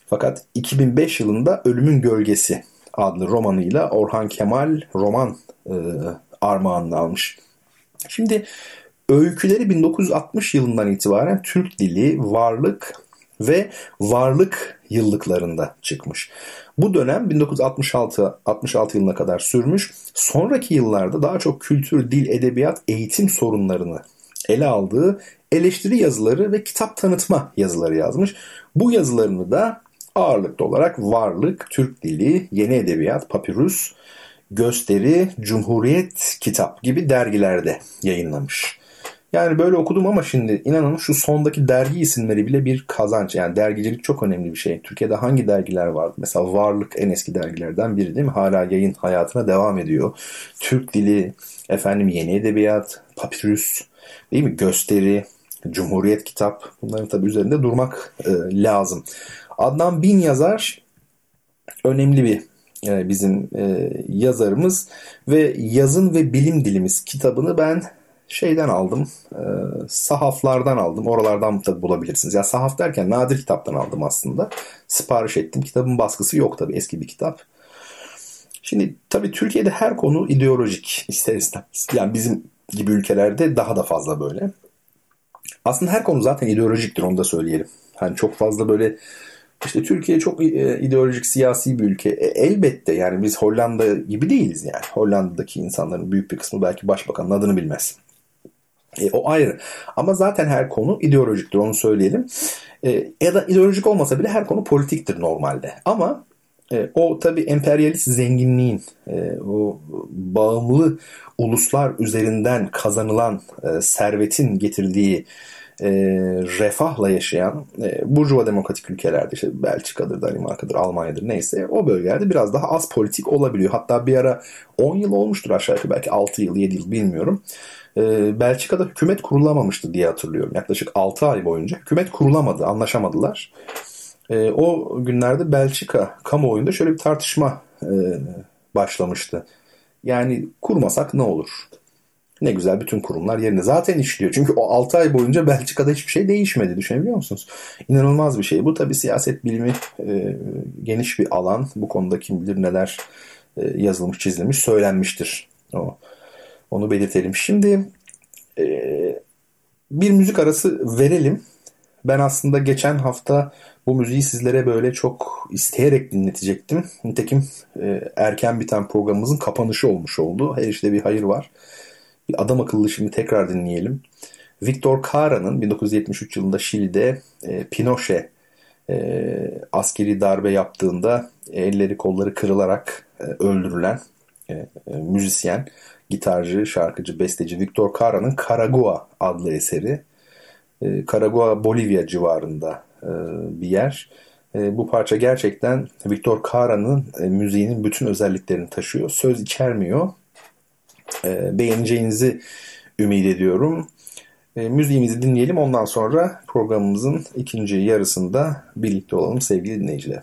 Fakat 2005 yılında Ölümün Gölgesi adlı romanıyla Orhan Kemal roman e, armağanını almış. Şimdi öyküleri 1960 yılından itibaren Türk dili, varlık ve varlık yıllıklarında çıkmış. Bu dönem 1966 66 yılına kadar sürmüş. Sonraki yıllarda daha çok kültür, dil, edebiyat, eğitim sorunlarını ele aldığı eleştiri yazıları ve kitap tanıtma yazıları yazmış. Bu yazılarını da ağırlıklı olarak Varlık, Türk Dili, Yeni Edebiyat, Papyrus, Gösteri, Cumhuriyet Kitap gibi dergilerde yayınlamış. Yani böyle okudum ama şimdi inanın şu sondaki dergi isimleri bile bir kazanç. Yani dergicilik çok önemli bir şey. Türkiye'de hangi dergiler vardı? Mesela Varlık en eski dergilerden biri değil mi? Hala yayın hayatına devam ediyor. Türk Dili, efendim Yeni Edebiyat, Papyrus, değil mi? Gösteri, Cumhuriyet Kitap. Bunların tabii üzerinde durmak e, lazım. Adnan Bin yazar önemli bir e, bizim e, yazarımız ve Yazın ve Bilim Dilimiz kitabını ben şeyden aldım. E, sahaflardan aldım. Oralardan tabi bulabilirsiniz. Ya sahaf derken nadir kitaptan aldım aslında. Sipariş ettim. Kitabın baskısı yok tabi eski bir kitap. Şimdi tabi Türkiye'de her konu ideolojik ister istemez. Yani bizim gibi ülkelerde daha da fazla böyle. Aslında her konu zaten ideolojiktir onu da söyleyelim. Hani çok fazla böyle işte Türkiye çok e, ideolojik siyasi bir ülke. E, elbette yani biz Hollanda gibi değiliz yani. Hollanda'daki insanların büyük bir kısmı belki başbakanın adını bilmez. E, o ayrı. Ama zaten her konu ideolojiktir onu söyleyelim. E, ya da ideolojik olmasa bile her konu politiktir normalde. Ama e, o tabii emperyalist zenginliğin, e, o bağımlı uluslar üzerinden kazanılan e, servetin getirdiği e, refahla yaşayan e, burjuva demokratik ülkelerde işte Belçika'dır, Danimarka'dır, Almanya'dır neyse o bölgelerde biraz daha az politik olabiliyor. Hatta bir ara 10 yıl olmuştur aşağı yukarı belki 6 yıl 7 yıl bilmiyorum. E, Belçika'da hükümet kurulamamıştı diye hatırlıyorum. Yaklaşık 6 ay boyunca hükümet kurulamadı, anlaşamadılar. E, o günlerde Belçika kamuoyunda şöyle bir tartışma e, başlamıştı. Yani kurmasak ne olur? Ne güzel bütün kurumlar yerine zaten işliyor. Çünkü o 6 ay boyunca Belçika'da hiçbir şey değişmedi. Düşünebiliyor musunuz? İnanılmaz bir şey. Bu tabi siyaset bilimi e, geniş bir alan. Bu konuda kim bilir neler e, yazılmış, çizilmiş, söylenmiştir. O, onu belirtelim. Şimdi e, bir müzik arası verelim. Ben aslında geçen hafta bu müziği sizlere böyle çok isteyerek dinletecektim. Nitekim e, erken biten programımızın kapanışı olmuş oldu. Her işte bir hayır var. Bir adam akıllı şimdi tekrar dinleyelim. Victor Cara'nın 1973 yılında Şili'de e, Pinochet e, askeri darbe yaptığında elleri kolları kırılarak e, öldürülen e, e, müzisyen, gitarcı, şarkıcı, besteci Victor Cara'nın Caragua adlı eseri. E, Caragua Bolivya civarında e, bir yer. E, bu parça gerçekten Victor Cara'nın e, müziğinin bütün özelliklerini taşıyor. Söz içermiyor e, beğeneceğinizi ümit ediyorum. Müziğimizi dinleyelim ondan sonra programımızın ikinci yarısında birlikte olalım sevgili dinleyiciler.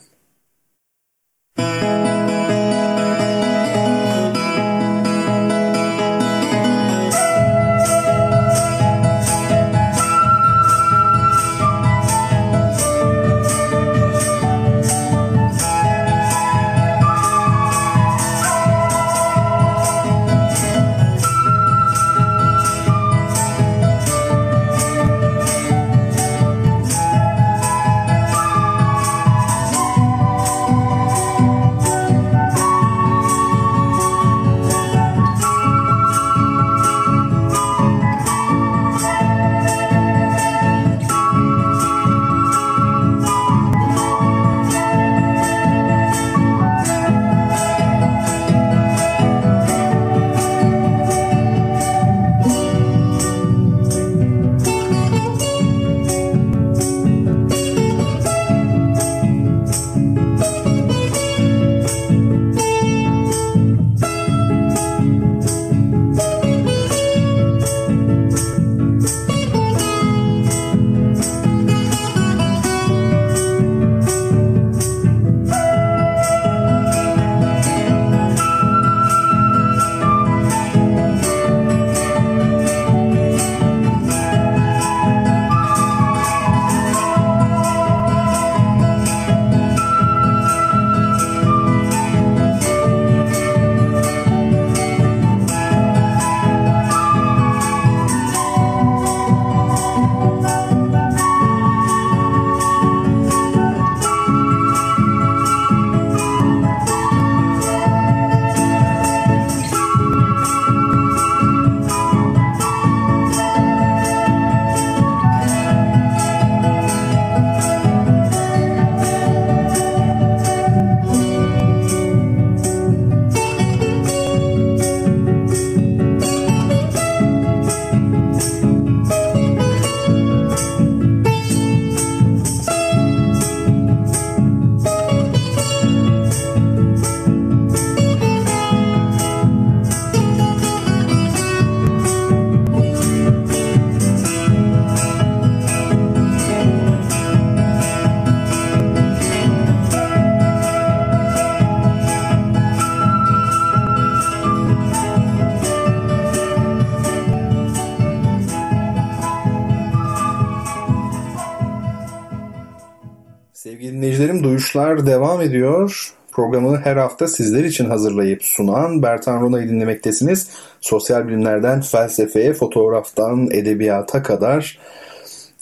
Duyuşlar devam ediyor. Programı her hafta sizler için hazırlayıp sunan Bertan Rona'yı dinlemektesiniz. Sosyal bilimlerden felsefeye, fotoğraftan edebiyata kadar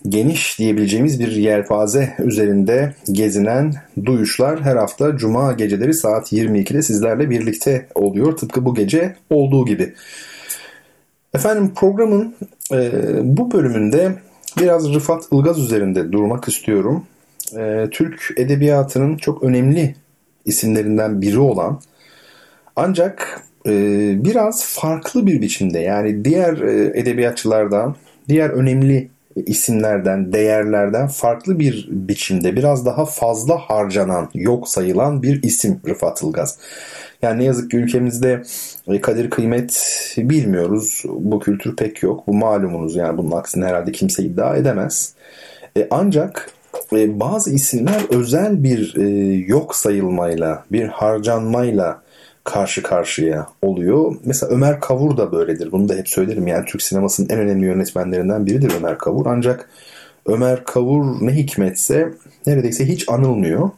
geniş diyebileceğimiz bir yelpaze üzerinde gezinen duyuşlar her hafta cuma geceleri saat 22'de sizlerle birlikte oluyor. Tıpkı bu gece olduğu gibi. Efendim programın e, bu bölümünde biraz Rıfat Ilgaz üzerinde durmak istiyorum. E, Türk edebiyatının çok önemli isimlerinden biri olan ancak e, biraz farklı bir biçimde yani diğer e, edebiyatçılardan, diğer önemli isimlerden, değerlerden farklı bir biçimde biraz daha fazla harcanan, yok sayılan bir isim Rıfat Ilgaz. Yani ne yazık ki ülkemizde e, kadir kıymet bilmiyoruz. Bu kültür pek yok. Bu malumunuz yani bunun aksine herhalde kimse iddia edemez. E, ancak e, bazı isimler özel bir e, yok sayılmayla, bir harcanmayla karşı karşıya oluyor. Mesela Ömer Kavur da böyledir. Bunu da hep söylerim. Yani Türk sinemasının en önemli yönetmenlerinden biridir Ömer Kavur. Ancak Ömer Kavur ne hikmetse neredeyse hiç anılmıyor.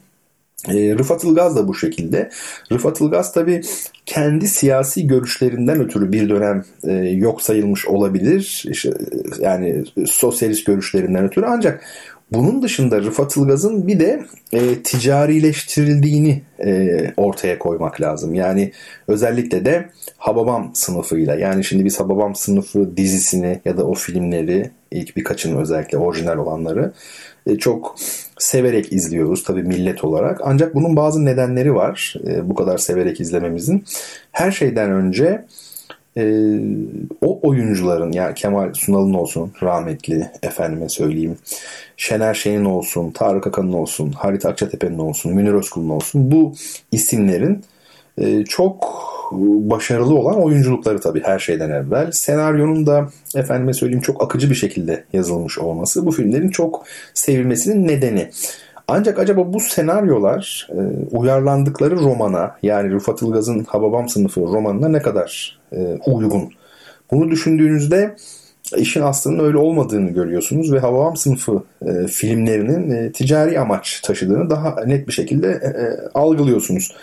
E, Rıfat Ilgaz da bu şekilde. Rıfat Ilgaz tabi kendi siyasi görüşlerinden ötürü bir dönem e, yok sayılmış olabilir. İşte, yani sosyalist görüşlerinden ötürü ancak bunun dışında Rıfat Ilgaz'ın bir de e, ticarileştirildiğini e, ortaya koymak lazım. Yani özellikle de Hababam sınıfıyla. Yani şimdi biz Hababam sınıfı dizisini ya da o filmleri ilk birkaçını özellikle orijinal olanları e, çok severek izliyoruz tabii millet olarak. Ancak bunun bazı nedenleri var e, bu kadar severek izlememizin. Her şeyden önce e, o oyuncuların yani Kemal Sunal'ın olsun rahmetli efendime söyleyeyim Şener Şen'in olsun, Tarık Akan'ın olsun, Halit Akçatepe'nin olsun, Münir Özkul'un olsun bu isimlerin e, çok başarılı olan oyunculukları tabii her şeyden evvel. Senaryonun da efendime söyleyeyim çok akıcı bir şekilde yazılmış olması bu filmlerin çok sevilmesinin nedeni. Ancak acaba bu senaryolar e, uyarlandıkları romana yani Rıfat Ilgaz'ın Hababam sınıfı romanına ne kadar e, uygun? Bunu düşündüğünüzde işin aslının öyle olmadığını görüyorsunuz ve Hababam sınıfı e, filmlerinin e, ticari amaç taşıdığını daha net bir şekilde e, e algılıyorsunuz.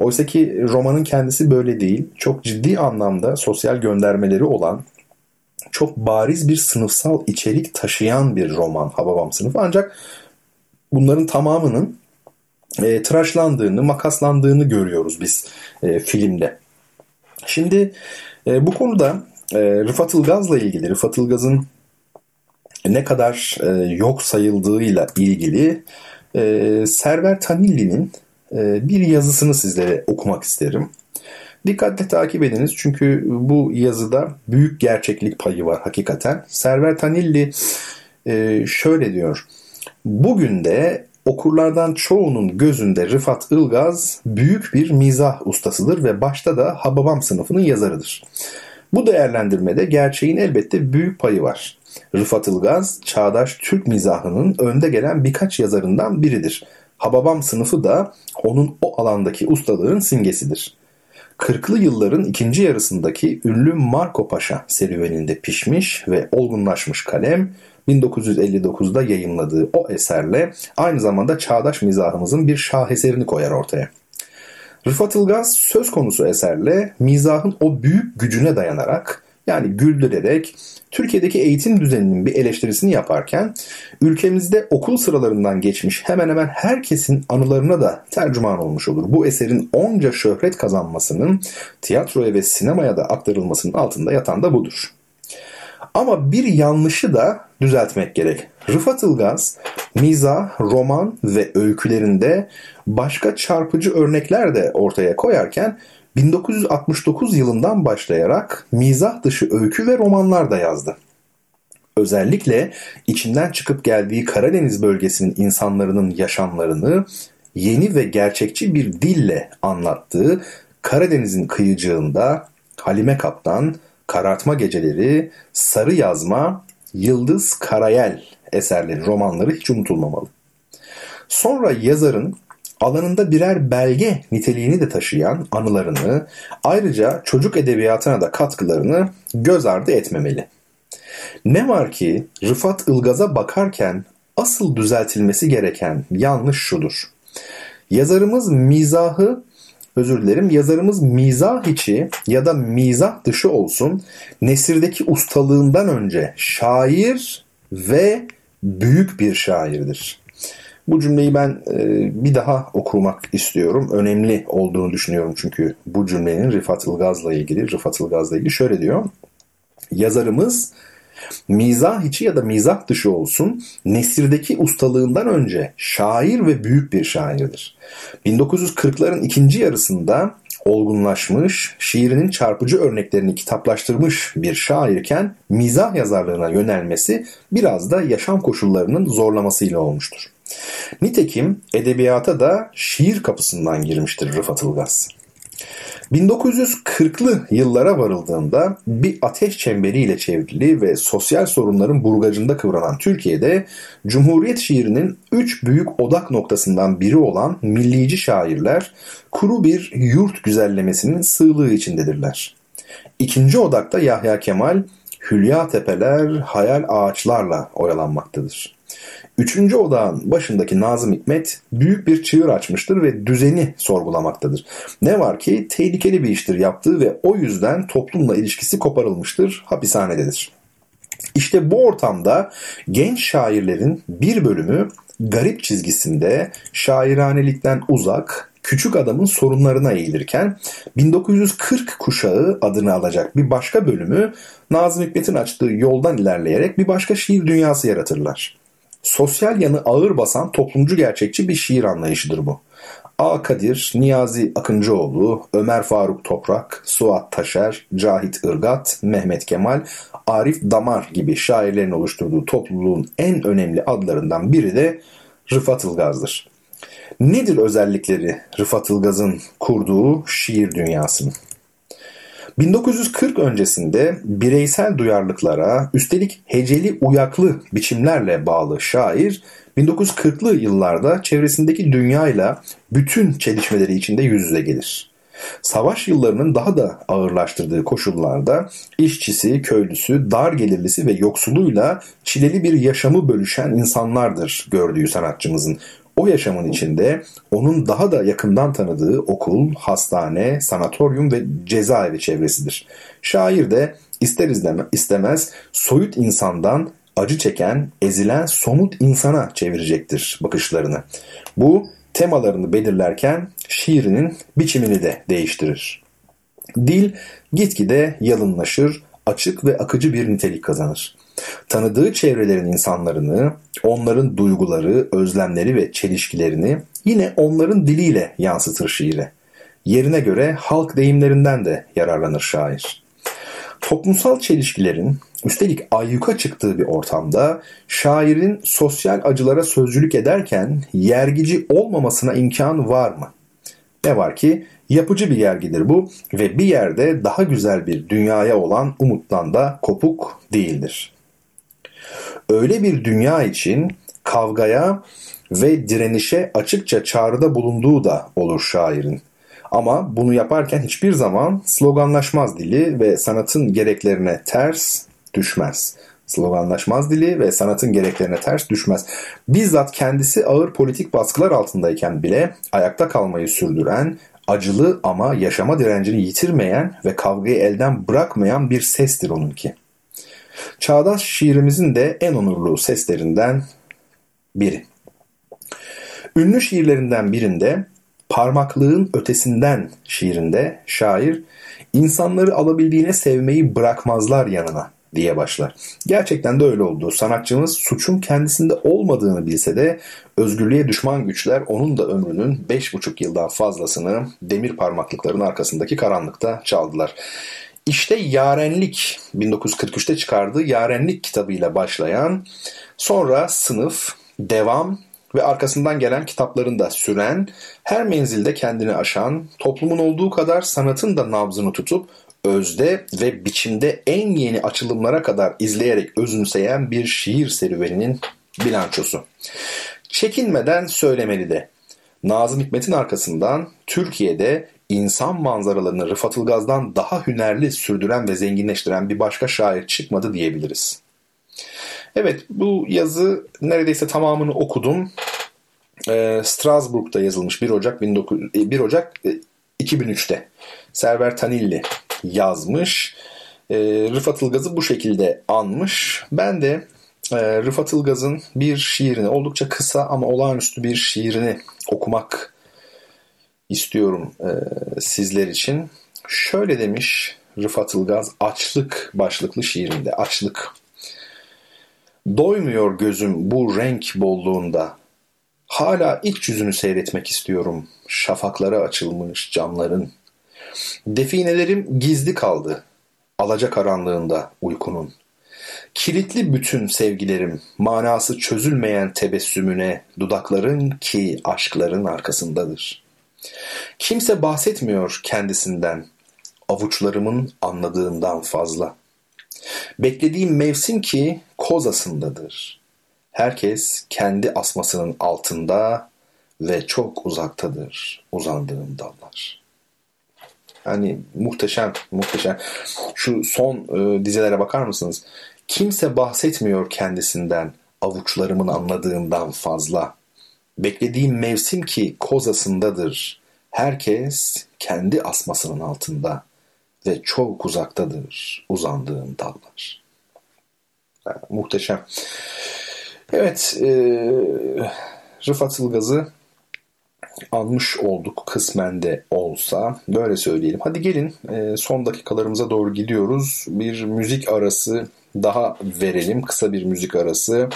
Oysa ki romanın kendisi böyle değil. Çok ciddi anlamda sosyal göndermeleri olan çok bariz bir sınıfsal içerik taşıyan bir roman Hababam sınıfı. Ancak bunların tamamının e, tıraşlandığını, makaslandığını görüyoruz biz e, filmde. Şimdi e, bu konuda e, Rıfat Ilgaz'la ilgili, Rıfat Ilgaz'ın ne kadar e, yok sayıldığıyla ilgili e, Server Tanilli'nin e, bir yazısını sizlere okumak isterim. Dikkatle takip ediniz çünkü bu yazıda büyük gerçeklik payı var hakikaten. Server Tanilli e, şöyle diyor. Bugün de okurlardan çoğunun gözünde Rıfat Ilgaz büyük bir mizah ustasıdır ve başta da Hababam sınıfının yazarıdır. Bu değerlendirmede gerçeğin elbette büyük payı var. Rıfat Ilgaz, çağdaş Türk mizahının önde gelen birkaç yazarından biridir. Hababam sınıfı da onun o alandaki ustalığın simgesidir. Kırklı yılların ikinci yarısındaki ünlü Marco Paşa serüveninde pişmiş ve olgunlaşmış kalem 1959'da yayınladığı o eserle aynı zamanda çağdaş mizahımızın bir şaheserini koyar ortaya. Rıfat Ilgaz söz konusu eserle mizahın o büyük gücüne dayanarak yani güldürerek Türkiye'deki eğitim düzeninin bir eleştirisini yaparken ülkemizde okul sıralarından geçmiş hemen hemen herkesin anılarına da tercüman olmuş olur. Bu eserin onca şöhret kazanmasının tiyatroya ve sinemaya da aktarılmasının altında yatan da budur. Ama bir yanlışı da düzeltmek gerek. Rıfat Ilgaz, mizah, roman ve öykülerinde başka çarpıcı örnekler de ortaya koyarken 1969 yılından başlayarak mizah dışı öykü ve romanlar da yazdı. Özellikle içinden çıkıp geldiği Karadeniz bölgesinin insanların yaşamlarını yeni ve gerçekçi bir dille anlattığı Karadeniz'in kıyıcığında Halime Kaptan, Karartma Geceleri, Sarı Yazma, Yıldız Karayel eserleri, romanları hiç unutulmamalı. Sonra yazarın alanında birer belge niteliğini de taşıyan anılarını, ayrıca çocuk edebiyatına da katkılarını göz ardı etmemeli. Ne var ki Rıfat Ilgaz'a bakarken asıl düzeltilmesi gereken yanlış şudur. Yazarımız mizahı özür dilerim yazarımız mizah içi ya da mizah dışı olsun nesirdeki ustalığından önce şair ve büyük bir şairdir. Bu cümleyi ben e, bir daha okumak istiyorum. Önemli olduğunu düşünüyorum çünkü bu cümlenin Rıfat Ilgaz'la ilgili, Rıfat Ilgaz'la ilgili şöyle diyor. Yazarımız mizah içi ya da mizah dışı olsun nesirdeki ustalığından önce şair ve büyük bir şairdir. 1940'ların ikinci yarısında olgunlaşmış, şiirinin çarpıcı örneklerini kitaplaştırmış bir şairken mizah yazarlığına yönelmesi biraz da yaşam koşullarının zorlamasıyla olmuştur. Nitekim edebiyata da şiir kapısından girmiştir Rıfat Ilgaz. 1940'lı yıllara varıldığında bir ateş çemberiyle çevrili ve sosyal sorunların burgacında kıvranan Türkiye'de Cumhuriyet şiirinin üç büyük odak noktasından biri olan millici şairler kuru bir yurt güzellemesinin sığlığı içindedirler. İkinci odakta Yahya Kemal, Hülya Tepeler, Hayal Ağaçlarla oyalanmaktadır. Üçüncü odağın başındaki Nazım Hikmet büyük bir çığır açmıştır ve düzeni sorgulamaktadır. Ne var ki tehlikeli bir iştir yaptığı ve o yüzden toplumla ilişkisi koparılmıştır, hapishanededir. İşte bu ortamda genç şairlerin bir bölümü garip çizgisinde şairanelikten uzak, küçük adamın sorunlarına eğilirken 1940 kuşağı adını alacak bir başka bölümü Nazım Hikmet'in açtığı yoldan ilerleyerek bir başka şiir dünyası yaratırlar. Sosyal yanı ağır basan toplumcu gerçekçi bir şiir anlayışıdır bu. A. Kadir, Niyazi Akıncıoğlu, Ömer Faruk Toprak, Suat Taşer, Cahit Irgat, Mehmet Kemal, Arif Damar gibi şairlerin oluşturduğu topluluğun en önemli adlarından biri de Rıfat Ilgaz'dır. Nedir özellikleri Rıfat Ilgaz'ın kurduğu şiir dünyasının? 1940 öncesinde bireysel duyarlılıklara üstelik heceli uyaklı biçimlerle bağlı şair 1940'lı yıllarda çevresindeki dünyayla bütün çelişmeleri içinde yüz yüze gelir. Savaş yıllarının daha da ağırlaştırdığı koşullarda işçisi, köylüsü, dar gelirlisi ve yoksuluyla çileli bir yaşamı bölüşen insanlardır gördüğü sanatçımızın. O yaşamın içinde onun daha da yakından tanıdığı okul, hastane, sanatoryum ve cezaevi çevresidir. Şair de ister istemez soyut insandan acı çeken, ezilen somut insana çevirecektir bakışlarını. Bu temalarını belirlerken şiirinin biçimini de değiştirir. Dil gitgide yalınlaşır, açık ve akıcı bir nitelik kazanır. Tanıdığı çevrelerin insanlarını, onların duyguları, özlemleri ve çelişkilerini yine onların diliyle yansıtır şiire. Yerine göre halk deyimlerinden de yararlanır şair. Toplumsal çelişkilerin üstelik ayyuka çıktığı bir ortamda şairin sosyal acılara sözcülük ederken yergici olmamasına imkan var mı? Ne var ki yapıcı bir yergidir bu ve bir yerde daha güzel bir dünyaya olan umuttan da kopuk değildir. Öyle bir dünya için kavgaya ve direnişe açıkça çağrıda bulunduğu da olur şairin. Ama bunu yaparken hiçbir zaman sloganlaşmaz dili ve sanatın gereklerine ters düşmez. Sloganlaşmaz dili ve sanatın gereklerine ters düşmez. Bizzat kendisi ağır politik baskılar altındayken bile ayakta kalmayı sürdüren, acılı ama yaşama direncini yitirmeyen ve kavgayı elden bırakmayan bir sestir onunki. Çağdaş şiirimizin de en onurlu seslerinden biri. Ünlü şiirlerinden birinde Parmaklığın ötesinden şiirinde şair insanları alabildiğine sevmeyi bırakmazlar yanına diye başlar. Gerçekten de öyle oldu. Sanatçımız suçun kendisinde olmadığını bilse de özgürlüğe düşman güçler onun da ömrünün 5,5 yıldan fazlasını demir parmaklıkların arkasındaki karanlıkta çaldılar. İşte Yarenlik 1943'te çıkardığı Yarenlik kitabıyla başlayan sonra sınıf, devam ve arkasından gelen kitapların da süren, her menzilde kendini aşan, toplumun olduğu kadar sanatın da nabzını tutup özde ve biçimde en yeni açılımlara kadar izleyerek özümseyen bir şiir serüveninin bilançosu. Çekinmeden söylemeli de. Nazım Hikmet'in arkasından Türkiye'de insan manzaralarını Rıfat Ilgaz'dan daha hünerli sürdüren ve zenginleştiren bir başka şair çıkmadı diyebiliriz. Evet bu yazı neredeyse tamamını okudum. e, Strasbourg'da yazılmış 1 Ocak 19, 1 e, Ocak 2003'te. Server Tanilli yazmış. E, Rıfat Ilgaz'ı bu şekilde anmış. Ben de e, Rıfat Ilgaz'ın bir şiirini oldukça kısa ama olağanüstü bir şiirini okumak istiyorum e, sizler için. Şöyle demiş Rıfat Ilgaz açlık başlıklı şiirinde. Açlık. Doymuyor gözüm bu renk bolluğunda. Hala iç yüzünü seyretmek istiyorum. Şafaklara açılmış camların. Definelerim gizli kaldı. Alaca karanlığında uykunun. Kilitli bütün sevgilerim, manası çözülmeyen tebessümüne, dudakların ki aşkların arkasındadır. Kimse bahsetmiyor kendisinden, avuçlarımın anladığından fazla. Beklediğim mevsim ki kozasındadır. Herkes kendi asmasının altında ve çok uzaktadır uzandığım dallar. Hani muhteşem, muhteşem. Şu son e, dizelere bakar mısınız? Kimse bahsetmiyor kendisinden, avuçlarımın anladığından fazla. Beklediğim mevsim ki kozasındadır. Herkes kendi asmasının altında ve çok uzaktadır uzandığım dallar. Yani, muhteşem. Evet, e, Rıfat Ilgaz'ı almış olduk kısmen de olsa. Böyle söyleyelim. Hadi gelin e, son dakikalarımıza doğru gidiyoruz. Bir müzik arası daha verelim. Kısa bir müzik arası.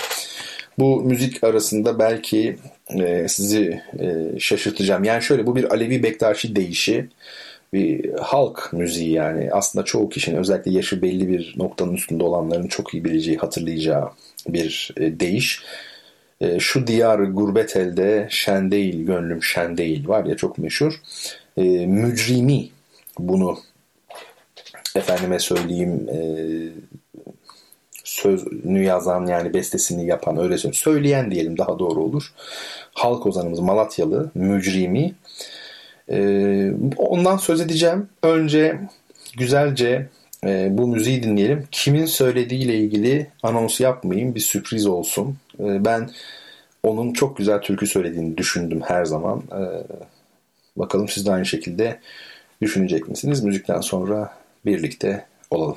Bu müzik arasında belki e, sizi e, şaşırtacağım. Yani şöyle bu bir Alevi Bektaşi deyişi. Bir halk müziği yani. Aslında çoğu kişinin özellikle yaşı belli bir noktanın üstünde olanların çok iyi bileceği, hatırlayacağı bir e, deyiş. E, şu diyar gurbet elde şen değil gönlüm şen değil var ya çok meşhur. E, mücrimi bunu efendime söyleyeyim e, sözünü yazan yani bestesini yapan öyle söyleyeyim. Söyleyen diyelim daha doğru olur. Halk ozanımız Malatyalı mücrimi. E, ondan söz edeceğim. Önce güzelce e, bu müziği dinleyelim. Kimin söylediğiyle ilgili anons yapmayayım. Bir sürpriz olsun. E, ben onun çok güzel türkü söylediğini düşündüm her zaman. E, bakalım siz de aynı şekilde düşünecek misiniz? Müzikten sonra birlikte olalım.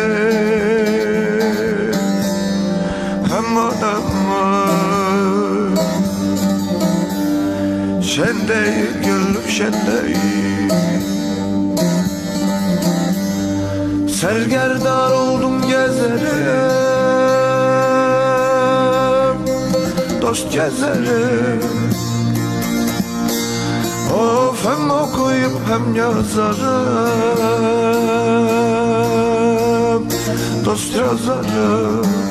Şen değil gönlüm şen Sergerdar oldum gezerim Dost gezerim. Of hem okuyup hem yazarım Dost yazarım.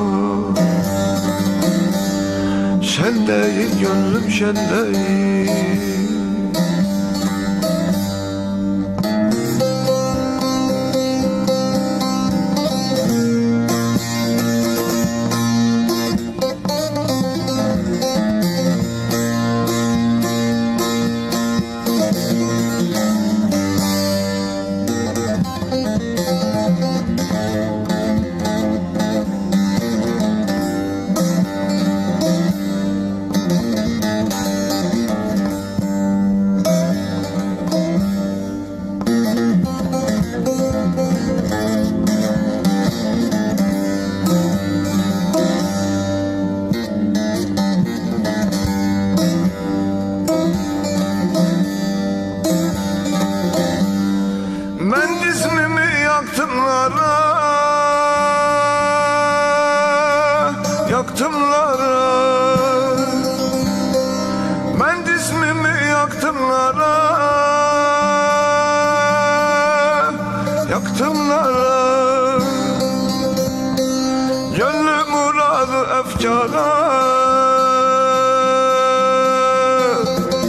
Şen gönlüm şen efkara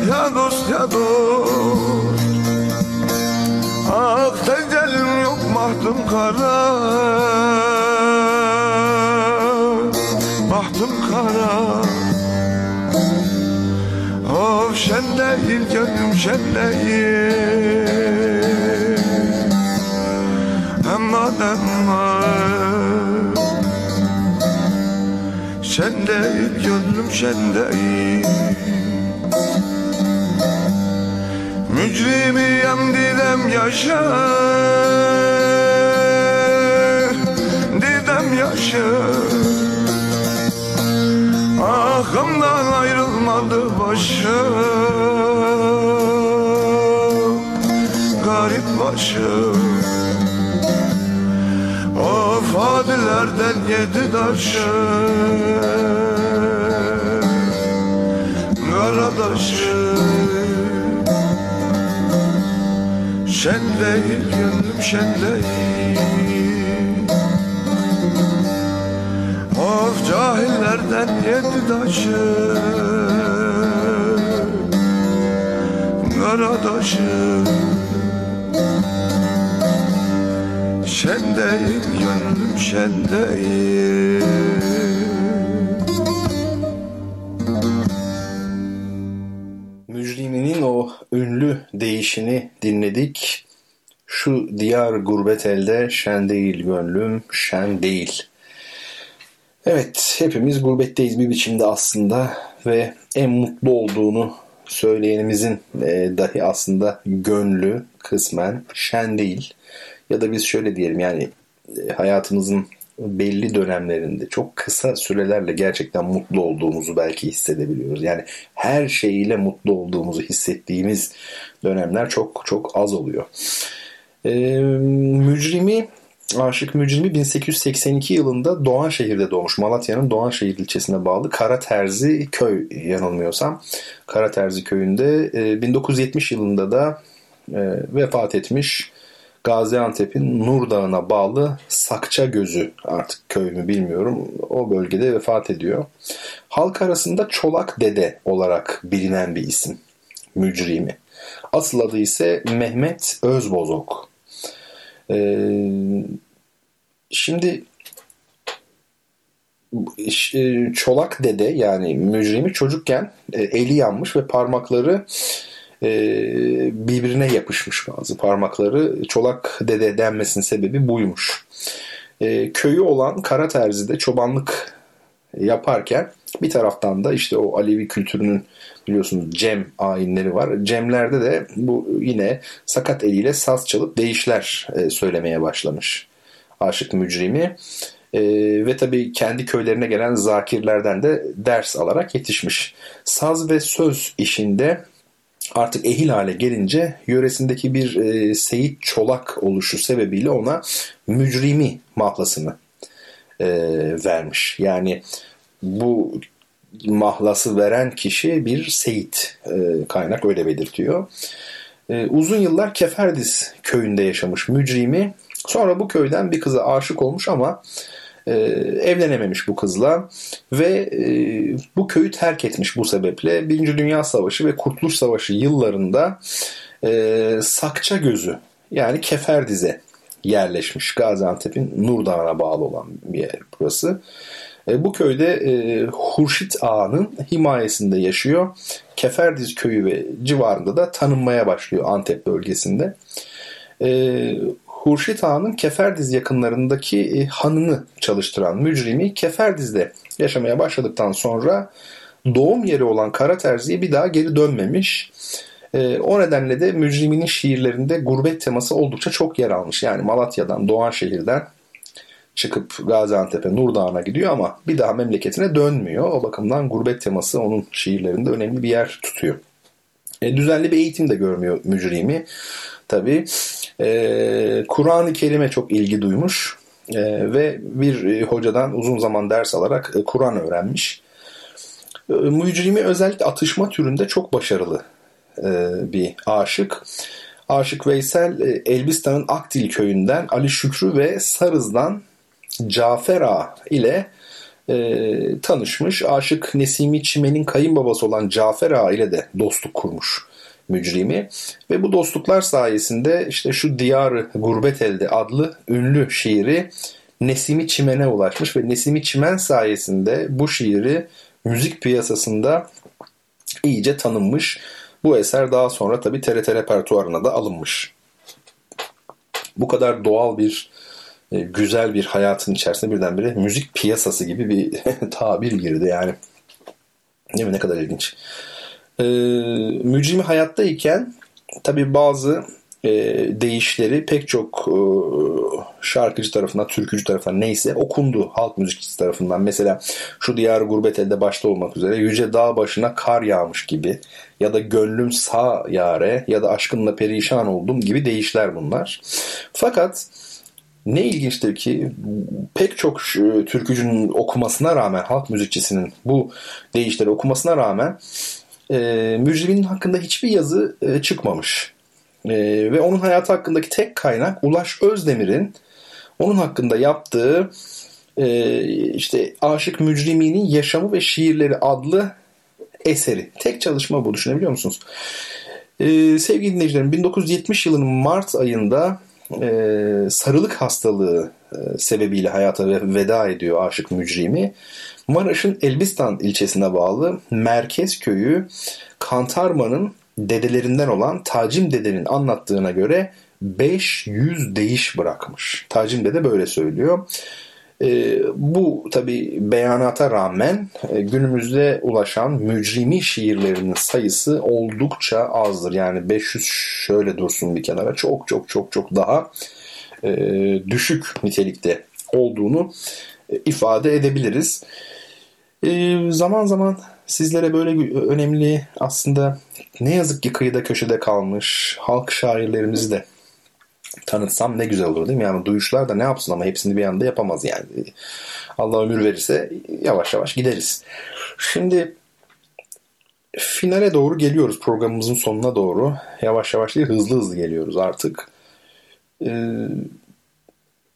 Ya dost ya dost. Ah tecelim yok bahtım kara. Bahtım kara. Of şen değil gönlüm şen değil gönlüm şen değil Mücrimiyem didem yaşa. Didem yaşa. Ahımdan ayrılmadı başım Garip başım Of hadilerden yedi taşım Karadaşım Şen değil gönlüm şen değil. Of cahillerden yedi taşı. Kara taşı. Şen değil gönlüm şen ünlü değişini dinledik. Şu diyar gurbet elde şen değil gönlüm şen değil. Evet hepimiz gurbetteyiz bir biçimde aslında ve en mutlu olduğunu söyleyenimizin e, dahi aslında gönlü kısmen şen değil. Ya da biz şöyle diyelim yani e, hayatımızın belli dönemlerinde çok kısa sürelerle gerçekten mutlu olduğumuzu belki hissedebiliyoruz. Yani her şeyiyle mutlu olduğumuzu hissettiğimiz dönemler çok çok az oluyor. Ee, mücrimi Aşık Mücrimi 1882 yılında Doğanşehir'de doğmuş. Malatya'nın Doğanşehir ilçesine bağlı Karaterzi köy yanılmıyorsam. Karaterzi köyünde e, 1970 yılında da e, vefat etmiş. Gaziantep'in Nur Dağı'na bağlı Sakça Gözü artık köy mü bilmiyorum. O bölgede vefat ediyor. Halk arasında Çolak Dede olarak bilinen bir isim. Mücrimi. Asıl adı ise Mehmet Özbozok. Ee, şimdi e, Çolak Dede yani mücrimi çocukken e, eli yanmış ve parmakları e, birbirine yapışmış bazı parmakları. Çolak Dede denmesinin sebebi buymuş. Köyü olan Karaterzi'de çobanlık yaparken bir taraftan da işte o Alevi kültürünün biliyorsunuz cem ayinleri var. Cemlerde de bu yine sakat eliyle saz çalıp değişler söylemeye başlamış aşık mücrimi. E, ve tabii kendi köylerine gelen zakirlerden de ders alarak yetişmiş. Saz ve söz işinde artık ehil hale gelince yöresindeki bir e, Seyit Çolak oluşu sebebiyle ona mücrimi mahlasını e, vermiş. Yani bu mahlası veren kişi bir Seyit e, kaynak öyle belirtiyor. E, uzun yıllar Keferdiz köyünde yaşamış mücrimi. Sonra bu köyden bir kıza aşık olmuş ama e, evlenememiş bu kızla ve e, bu köyü terk etmiş bu sebeple. Birinci Dünya Savaşı ve Kurtuluş Savaşı yıllarında e, Sakça Gözü yani Keferdiz'e yerleşmiş. Gaziantep'in Nur Dağı'na bağlı olan bir yer burası. E, bu köyde e, Hurşit Ağa'nın himayesinde yaşıyor. Keferdiz köyü ve civarında da tanınmaya başlıyor Antep bölgesinde. E, Hurşit Ağa'nın Keferdiz yakınlarındaki e, hanını çalıştıran mücrimi Keferdiz'de yaşamaya başladıktan sonra doğum yeri olan Karaterzi'ye bir daha geri dönmemiş. E, o nedenle de mücriminin şiirlerinde gurbet teması oldukça çok yer almış. Yani Malatya'dan, Doğanşehir'den çıkıp Gaziantep'e, Nur Dağı'na gidiyor ama bir daha memleketine dönmüyor. O bakımdan gurbet teması onun şiirlerinde önemli bir yer tutuyor. E, düzenli bir eğitim de görmüyor mücrimi. Tabi e, Kur'an-ı Kerim'e çok ilgi duymuş e, ve bir e, hocadan uzun zaman ders alarak e, Kur'an öğrenmiş. E, mücrimi özellikle atışma türünde çok başarılı e, bir aşık. Aşık Veysel e, Elbistan'ın Akdil köyünden Ali Şükrü ve Sarız'dan Cafer Ağa ile e, tanışmış. Aşık Nesimi Çimen'in kayınbabası olan Cafer Ağa ile de dostluk kurmuş mücrimi. Ve bu dostluklar sayesinde işte şu Diyarı Gurbet Elde adlı ünlü şiiri Nesimi Çimen'e ulaşmış ve Nesimi Çimen sayesinde bu şiiri müzik piyasasında iyice tanınmış. Bu eser daha sonra tabi TRT repertuarına da alınmış. Bu kadar doğal bir güzel bir hayatın içerisinde birdenbire müzik piyasası gibi bir tabir girdi yani. Değil mi? Ne kadar ilginç. Ee, mücrimi hayattayken tabi bazı e, değişleri pek çok e, şarkıcı tarafından, türkücü tarafından neyse okundu halk müzikçisi tarafından. Mesela şu diyar gurbet elde başta olmak üzere Yüce Dağ başına kar yağmış gibi ya da gönlüm sağ yare ya da aşkınla perişan oldum gibi değişler bunlar. Fakat ne ilginçtir ki pek çok türkücünün okumasına rağmen halk müzikçisinin bu değişleri okumasına rağmen e, Mücrimin'in hakkında hiçbir yazı e, çıkmamış. E, ve onun hayatı hakkındaki tek kaynak Ulaş Özdemir'in onun hakkında yaptığı e, işte Aşık Mücrimi'nin Yaşamı ve Şiirleri adlı eseri. Tek çalışma bu düşünebiliyor musunuz? E, sevgili dinleyicilerim 1970 yılının Mart ayında e, sarılık hastalığı e, sebebiyle hayata veda ediyor Aşık Mücrimi. Maraş'ın Elbistan ilçesine bağlı Merkez Köyü Kantarma'nın dedelerinden olan Tacim dedenin anlattığına göre 500 değiş bırakmış. Tacim dede böyle söylüyor. E, bu tabi beyanata rağmen e, günümüzde ulaşan mücrimi şiirlerinin sayısı oldukça azdır. Yani 500 şöyle dursun bir kenara çok çok çok çok daha e, düşük nitelikte olduğunu e, ifade edebiliriz. E, zaman zaman sizlere böyle önemli aslında ne yazık ki kıyıda köşede kalmış halk şairlerimizi de tanıtsam ne güzel olur değil mi? Yani duyuşlar da ne yapsın ama hepsini bir anda yapamaz yani. Allah ömür verirse yavaş yavaş gideriz. Şimdi finale doğru geliyoruz programımızın sonuna doğru. Yavaş yavaş değil hızlı hızlı geliyoruz artık. Ee,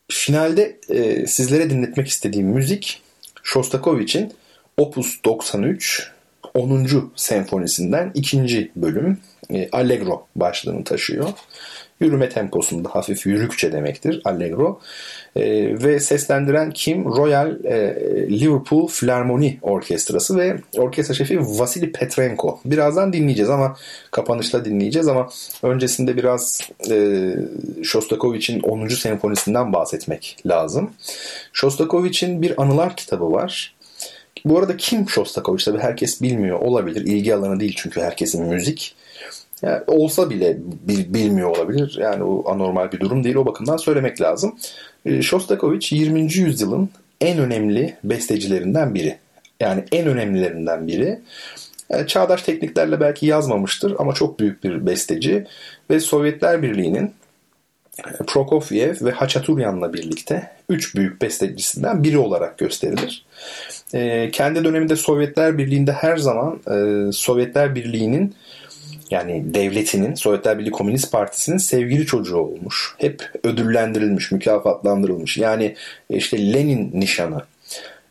finalde e, sizlere dinletmek istediğim müzik Shostakovich'in Opus 93 10. senfonisinden ikinci bölüm e, Allegro başlığını taşıyor. Yürüme temposunda hafif yürükçe demektir Allegro. E, ve seslendiren kim? Royal e, Liverpool Philharmonic Orkestrası ve orkestra şefi Vasily Petrenko. Birazdan dinleyeceğiz ama kapanışta dinleyeceğiz ama öncesinde biraz e, Shostakovich'in 10. senfonisinden bahsetmek lazım. Shostakovich'in bir anılar kitabı var. Bu arada kim Shostakovich? Tabii herkes bilmiyor olabilir. İlgi alanı değil çünkü herkesin müzik. Yani olsa bile bil, bilmiyor olabilir. Yani o anormal bir durum değil. O bakımdan söylemek lazım. E, Shostakovich 20. yüzyılın en önemli bestecilerinden biri. Yani en önemlilerinden biri. Yani e, çağdaş tekniklerle belki yazmamıştır ama çok büyük bir besteci ve Sovyetler Birliği'nin e, Prokofiev ve Haçaturyan'la birlikte üç büyük bestecisinden biri olarak gösterilir. E, kendi döneminde Sovyetler Birliği'nde her zaman e, Sovyetler Birliği'nin yani devletinin Sovyetler Birliği Komünist Partisi'nin sevgili çocuğu olmuş. Hep ödüllendirilmiş, mükafatlandırılmış. Yani işte Lenin nişanı,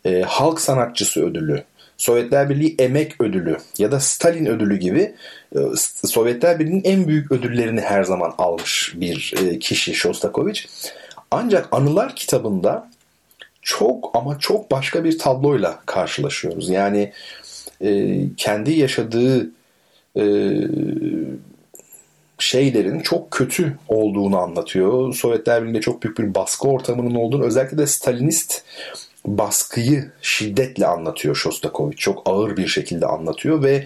e, halk sanatçısı ödülü, Sovyetler Birliği Emek Ödülü ya da Stalin Ödülü gibi e, Sovyetler Birliği'nin en büyük ödüllerini her zaman almış bir e, kişi Shostakovich. Ancak Anılar kitabında çok ama çok başka bir tabloyla karşılaşıyoruz. Yani e, kendi yaşadığı şeylerin çok kötü olduğunu anlatıyor. Sovyetler Birliği'nde çok büyük bir baskı ortamının olduğunu özellikle de Stalinist baskıyı şiddetle anlatıyor Shostakovich. Çok ağır bir şekilde anlatıyor ve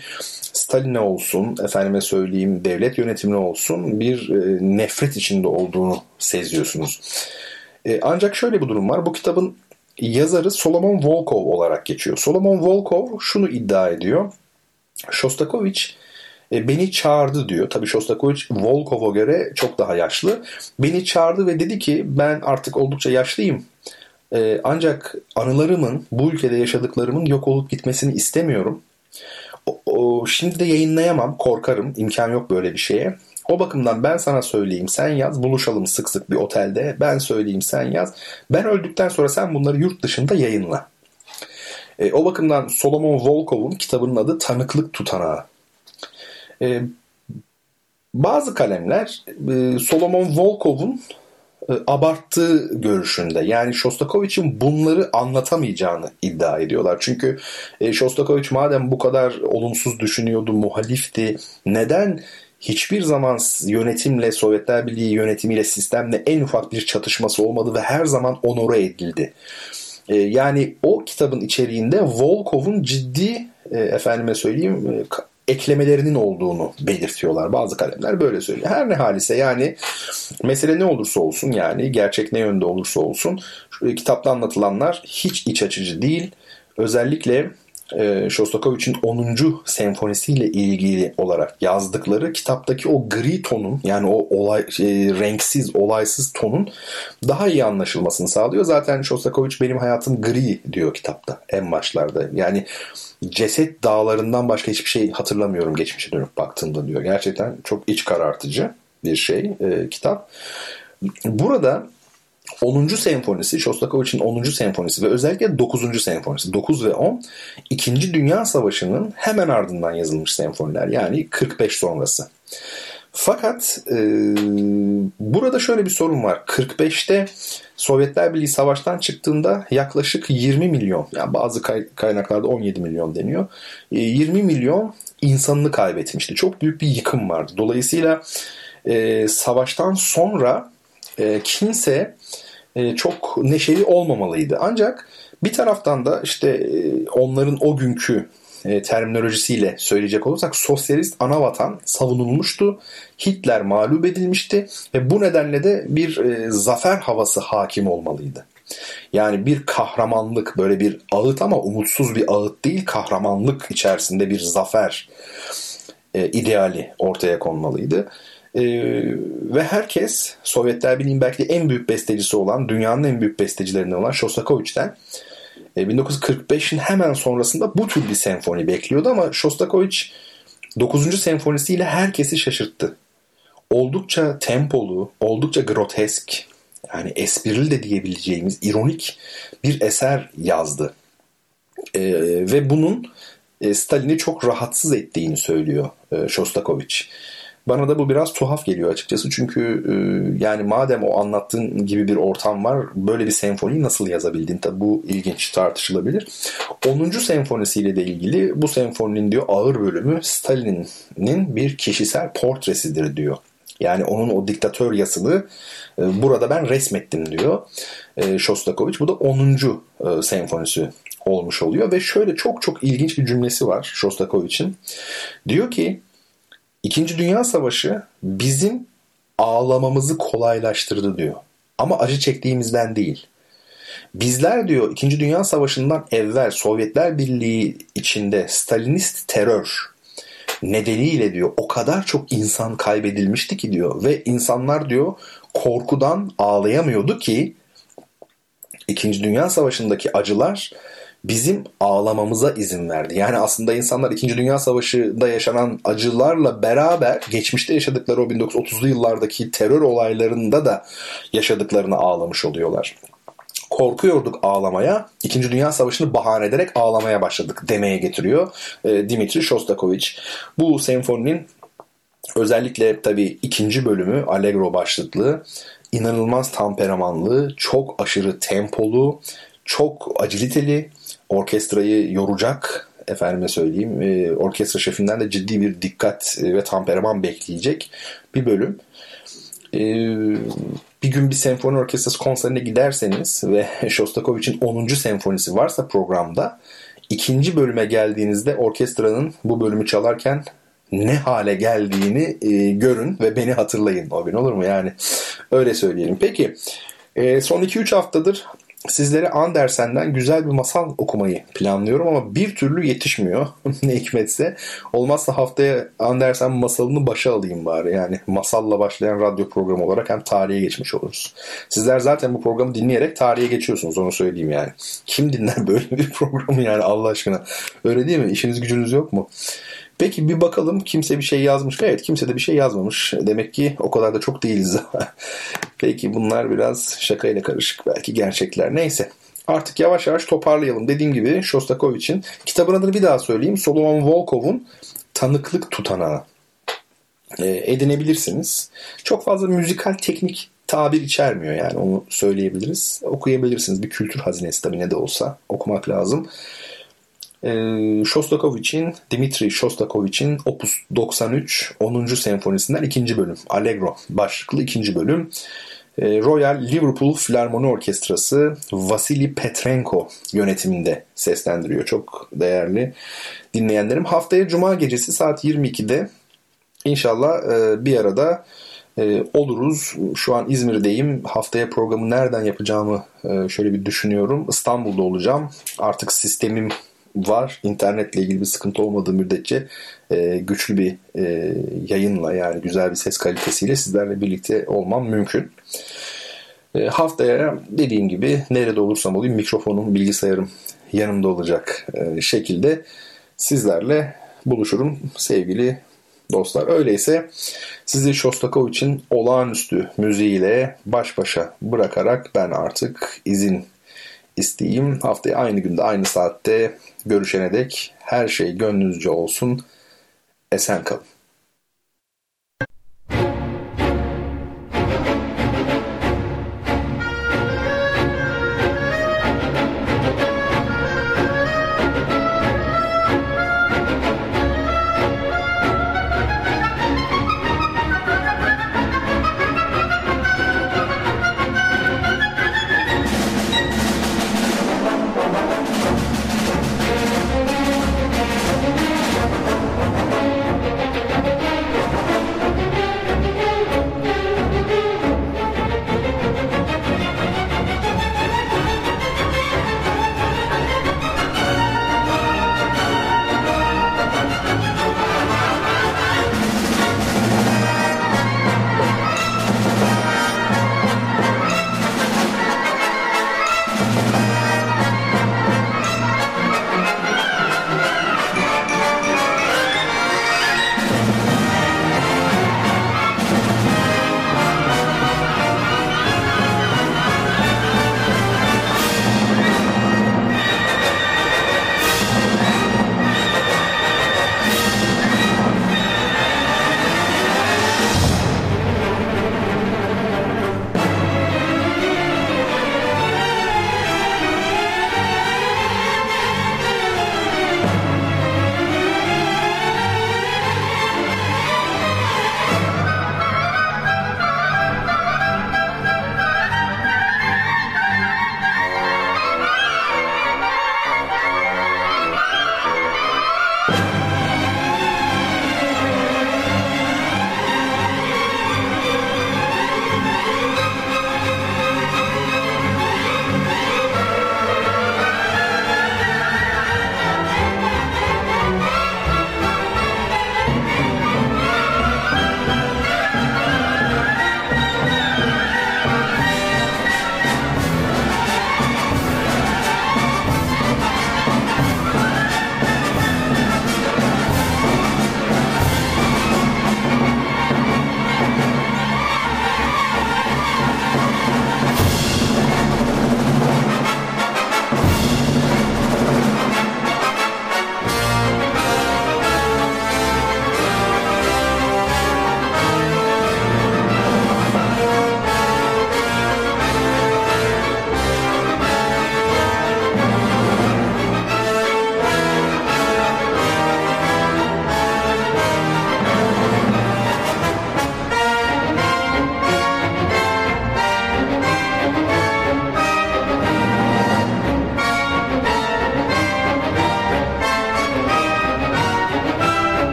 Stalin'e olsun, efendime söyleyeyim devlet yönetimine olsun bir e, nefret içinde olduğunu seziyorsunuz. E, ancak şöyle bir durum var. Bu kitabın yazarı Solomon Volkov olarak geçiyor. Solomon Volkov şunu iddia ediyor. Shostakovich e, beni çağırdı diyor. Tabii Shostakovich Volkov'a göre çok daha yaşlı. Beni çağırdı ve dedi ki ben artık oldukça yaşlıyım. E, ancak anılarımın, bu ülkede yaşadıklarımın yok olup gitmesini istemiyorum. O, o, şimdi de yayınlayamam, korkarım. imkan yok böyle bir şeye. O bakımdan ben sana söyleyeyim sen yaz buluşalım sık sık bir otelde ben söyleyeyim sen yaz. Ben öldükten sonra sen bunları yurt dışında yayınla. E, o bakımdan Solomon Volkov'un kitabının adı Tanıklık Tutanağı. E, bazı kalemler e, Solomon Volkov'un e, abarttığı görüşünde. Yani Shostakovich'in bunları anlatamayacağını iddia ediyorlar. Çünkü e, Shostakovich madem bu kadar olumsuz düşünüyordu, muhalifti, neden hiçbir zaman yönetimle, Sovyetler Birliği yönetimiyle, sistemle en ufak bir çatışması olmadı ve her zaman onore edildi. E, yani o kitabın içeriğinde Volkov'un ciddi efendime söyleyeyim eklemelerinin olduğunu belirtiyorlar. Bazı kalemler böyle söylüyor. Her ne halise yani mesele ne olursa olsun yani gerçek ne yönde olursa olsun kitapta anlatılanlar hiç iç açıcı değil. Özellikle e, Shostakovich'in 10. senfonisiyle ilgili olarak yazdıkları kitaptaki o gri tonun yani o olay e, renksiz, olaysız tonun daha iyi anlaşılmasını sağlıyor. Zaten Shostakovich benim hayatım gri diyor kitapta en başlarda. Yani ceset dağlarından başka hiçbir şey hatırlamıyorum geçmişe dönüp baktığımda diyor. Gerçekten çok iç karartıcı bir şey e, kitap. Burada 10. senfonisi, Shostakovich'in 10. senfonisi ve özellikle 9. senfonisi, 9 ve 10 2. Dünya Savaşı'nın hemen ardından yazılmış senfoniler yani 45 sonrası. Fakat e, burada şöyle bir sorun var. 45'te Sovyetler Birliği savaştan çıktığında yaklaşık 20 milyon, yani bazı kaynaklarda 17 milyon deniyor. E, 20 milyon insanını kaybetmişti. Çok büyük bir yıkım vardı. Dolayısıyla e, savaştan sonra e, kimse e, çok neşeli olmamalıydı. Ancak bir taraftan da işte e, onların o günkü e, terminolojisiyle söyleyecek olursak sosyalist ana vatan savunulmuştu. Hitler mağlup edilmişti ve bu nedenle de bir e, zafer havası hakim olmalıydı. Yani bir kahramanlık böyle bir ağıt ama umutsuz bir ağıt değil kahramanlık içerisinde bir zafer e, ideali ortaya konmalıydı. E, ve herkes Sovyetler Birliği'nin belki de en büyük bestecisi olan, dünyanın en büyük bestecilerinden olan Shostakovich'ten 1945'in e, hemen sonrasında bu tür bir senfoni bekliyordu ama Shostakovich 9. senfonisiyle herkesi şaşırttı. Oldukça tempolu, oldukça grotesk, yani esprili de diyebileceğimiz ironik bir eser yazdı. E, ve bunun e, Stalin'i çok rahatsız ettiğini söylüyor e, Shostakovich. Bana da bu biraz tuhaf geliyor açıkçası. Çünkü e, yani madem o anlattığın gibi bir ortam var böyle bir senfoniyi nasıl yazabildin? Tabi bu ilginç tartışılabilir. 10. senfonisiyle de ilgili bu senfoninin diyor ağır bölümü Stalin'in bir kişisel portresidir diyor. Yani onun o diktatör yasını e, burada ben resmettim diyor e, Shostakovich. Bu da 10. E, senfonisi olmuş oluyor ve şöyle çok çok ilginç bir cümlesi var Shostakovich'in. Diyor ki İkinci Dünya Savaşı bizim ağlamamızı kolaylaştırdı diyor. Ama acı çektiğimizden değil. Bizler diyor İkinci Dünya Savaşı'ndan evvel Sovyetler Birliği içinde Stalinist terör nedeniyle diyor o kadar çok insan kaybedilmişti ki diyor ve insanlar diyor korkudan ağlayamıyordu ki İkinci Dünya Savaşı'ndaki acılar bizim ağlamamıza izin verdi. Yani aslında insanlar 2. Dünya Savaşı'nda yaşanan acılarla beraber geçmişte yaşadıkları o 1930'lu yıllardaki terör olaylarında da yaşadıklarını ağlamış oluyorlar korkuyorduk ağlamaya. İkinci Dünya Savaşı'nı bahane ederek ağlamaya başladık demeye getiriyor e, Dimitri Shostakovich. Bu senfoninin özellikle tabii ikinci bölümü Allegro başlıklı inanılmaz temperamanlı, çok aşırı tempolu, çok aciliteli, orkestrayı yoracak efendime söyleyeyim e, orkestra şefinden de ciddi bir dikkat ve temperaman bekleyecek bir bölüm. E, bir gün bir senfoni orkestrası konserine giderseniz ve Shostakovich'in 10. senfonisi varsa programda ikinci bölüme geldiğinizde orkestranın bu bölümü çalarken ne hale geldiğini e, görün ve beni hatırlayın o gün olur mu yani öyle söyleyelim. Peki e, son 2-3 haftadır sizlere Andersen'den güzel bir masal okumayı planlıyorum ama bir türlü yetişmiyor. ne hikmetse. Olmazsa haftaya Andersen masalını başa alayım bari. Yani masalla başlayan radyo programı olarak hem tarihe geçmiş oluruz. Sizler zaten bu programı dinleyerek tarihe geçiyorsunuz onu söyleyeyim yani. Kim dinler böyle bir programı yani Allah aşkına. Öyle değil mi? İşiniz gücünüz yok mu? Peki bir bakalım kimse bir şey yazmış. Evet kimse de bir şey yazmamış. Demek ki o kadar da çok değiliz. Peki bunlar biraz şakayla karışık belki gerçekler. Neyse artık yavaş yavaş toparlayalım. Dediğim gibi Shostakovich'in kitabın adını bir daha söyleyeyim. Solomon Volkov'un Tanıklık Tutanağı e, edinebilirsiniz. Çok fazla müzikal teknik tabir içermiyor yani onu söyleyebiliriz. Okuyabilirsiniz. Bir kültür hazinesi tabii ne de olsa okumak lazım. Ee, Shostakovich'in, Dimitri Shostakovich'in Opus 93 10. senfonisinden ikinci bölüm. Allegro başlıklı ikinci bölüm. Ee, Royal Liverpool Filarmoni Orkestrası Vasily Petrenko yönetiminde seslendiriyor. Çok değerli dinleyenlerim. Haftaya Cuma gecesi saat 22'de inşallah e, bir arada e, oluruz. Şu an İzmir'deyim. Haftaya programı nereden yapacağımı e, şöyle bir düşünüyorum. İstanbul'da olacağım. Artık sistemim var. İnternetle ilgili bir sıkıntı olmadığı müddetçe e, güçlü bir e, yayınla yani güzel bir ses kalitesiyle sizlerle birlikte olmam mümkün. E, haftaya dediğim gibi nerede olursam olayım mikrofonum, bilgisayarım yanımda olacak e, şekilde sizlerle buluşurum sevgili dostlar. Öyleyse sizi Shostakovich'in olağanüstü müziğiyle baş başa bırakarak ben artık izin isteyeyim. Haftaya aynı günde aynı saatte görüşene dek her şey gönlünüzce olsun. Esen kalın.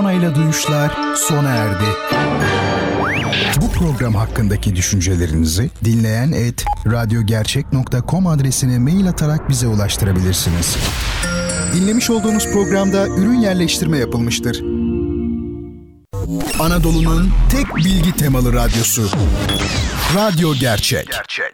Rona ile Duyuşlar sona erdi. Bu program hakkındaki düşüncelerinizi dinleyen et radyogercek.com adresine mail atarak bize ulaştırabilirsiniz. Dinlemiş olduğunuz programda ürün yerleştirme yapılmıştır. Anadolu'nun tek bilgi temalı radyosu. Radyo Gerçek. Gerçek.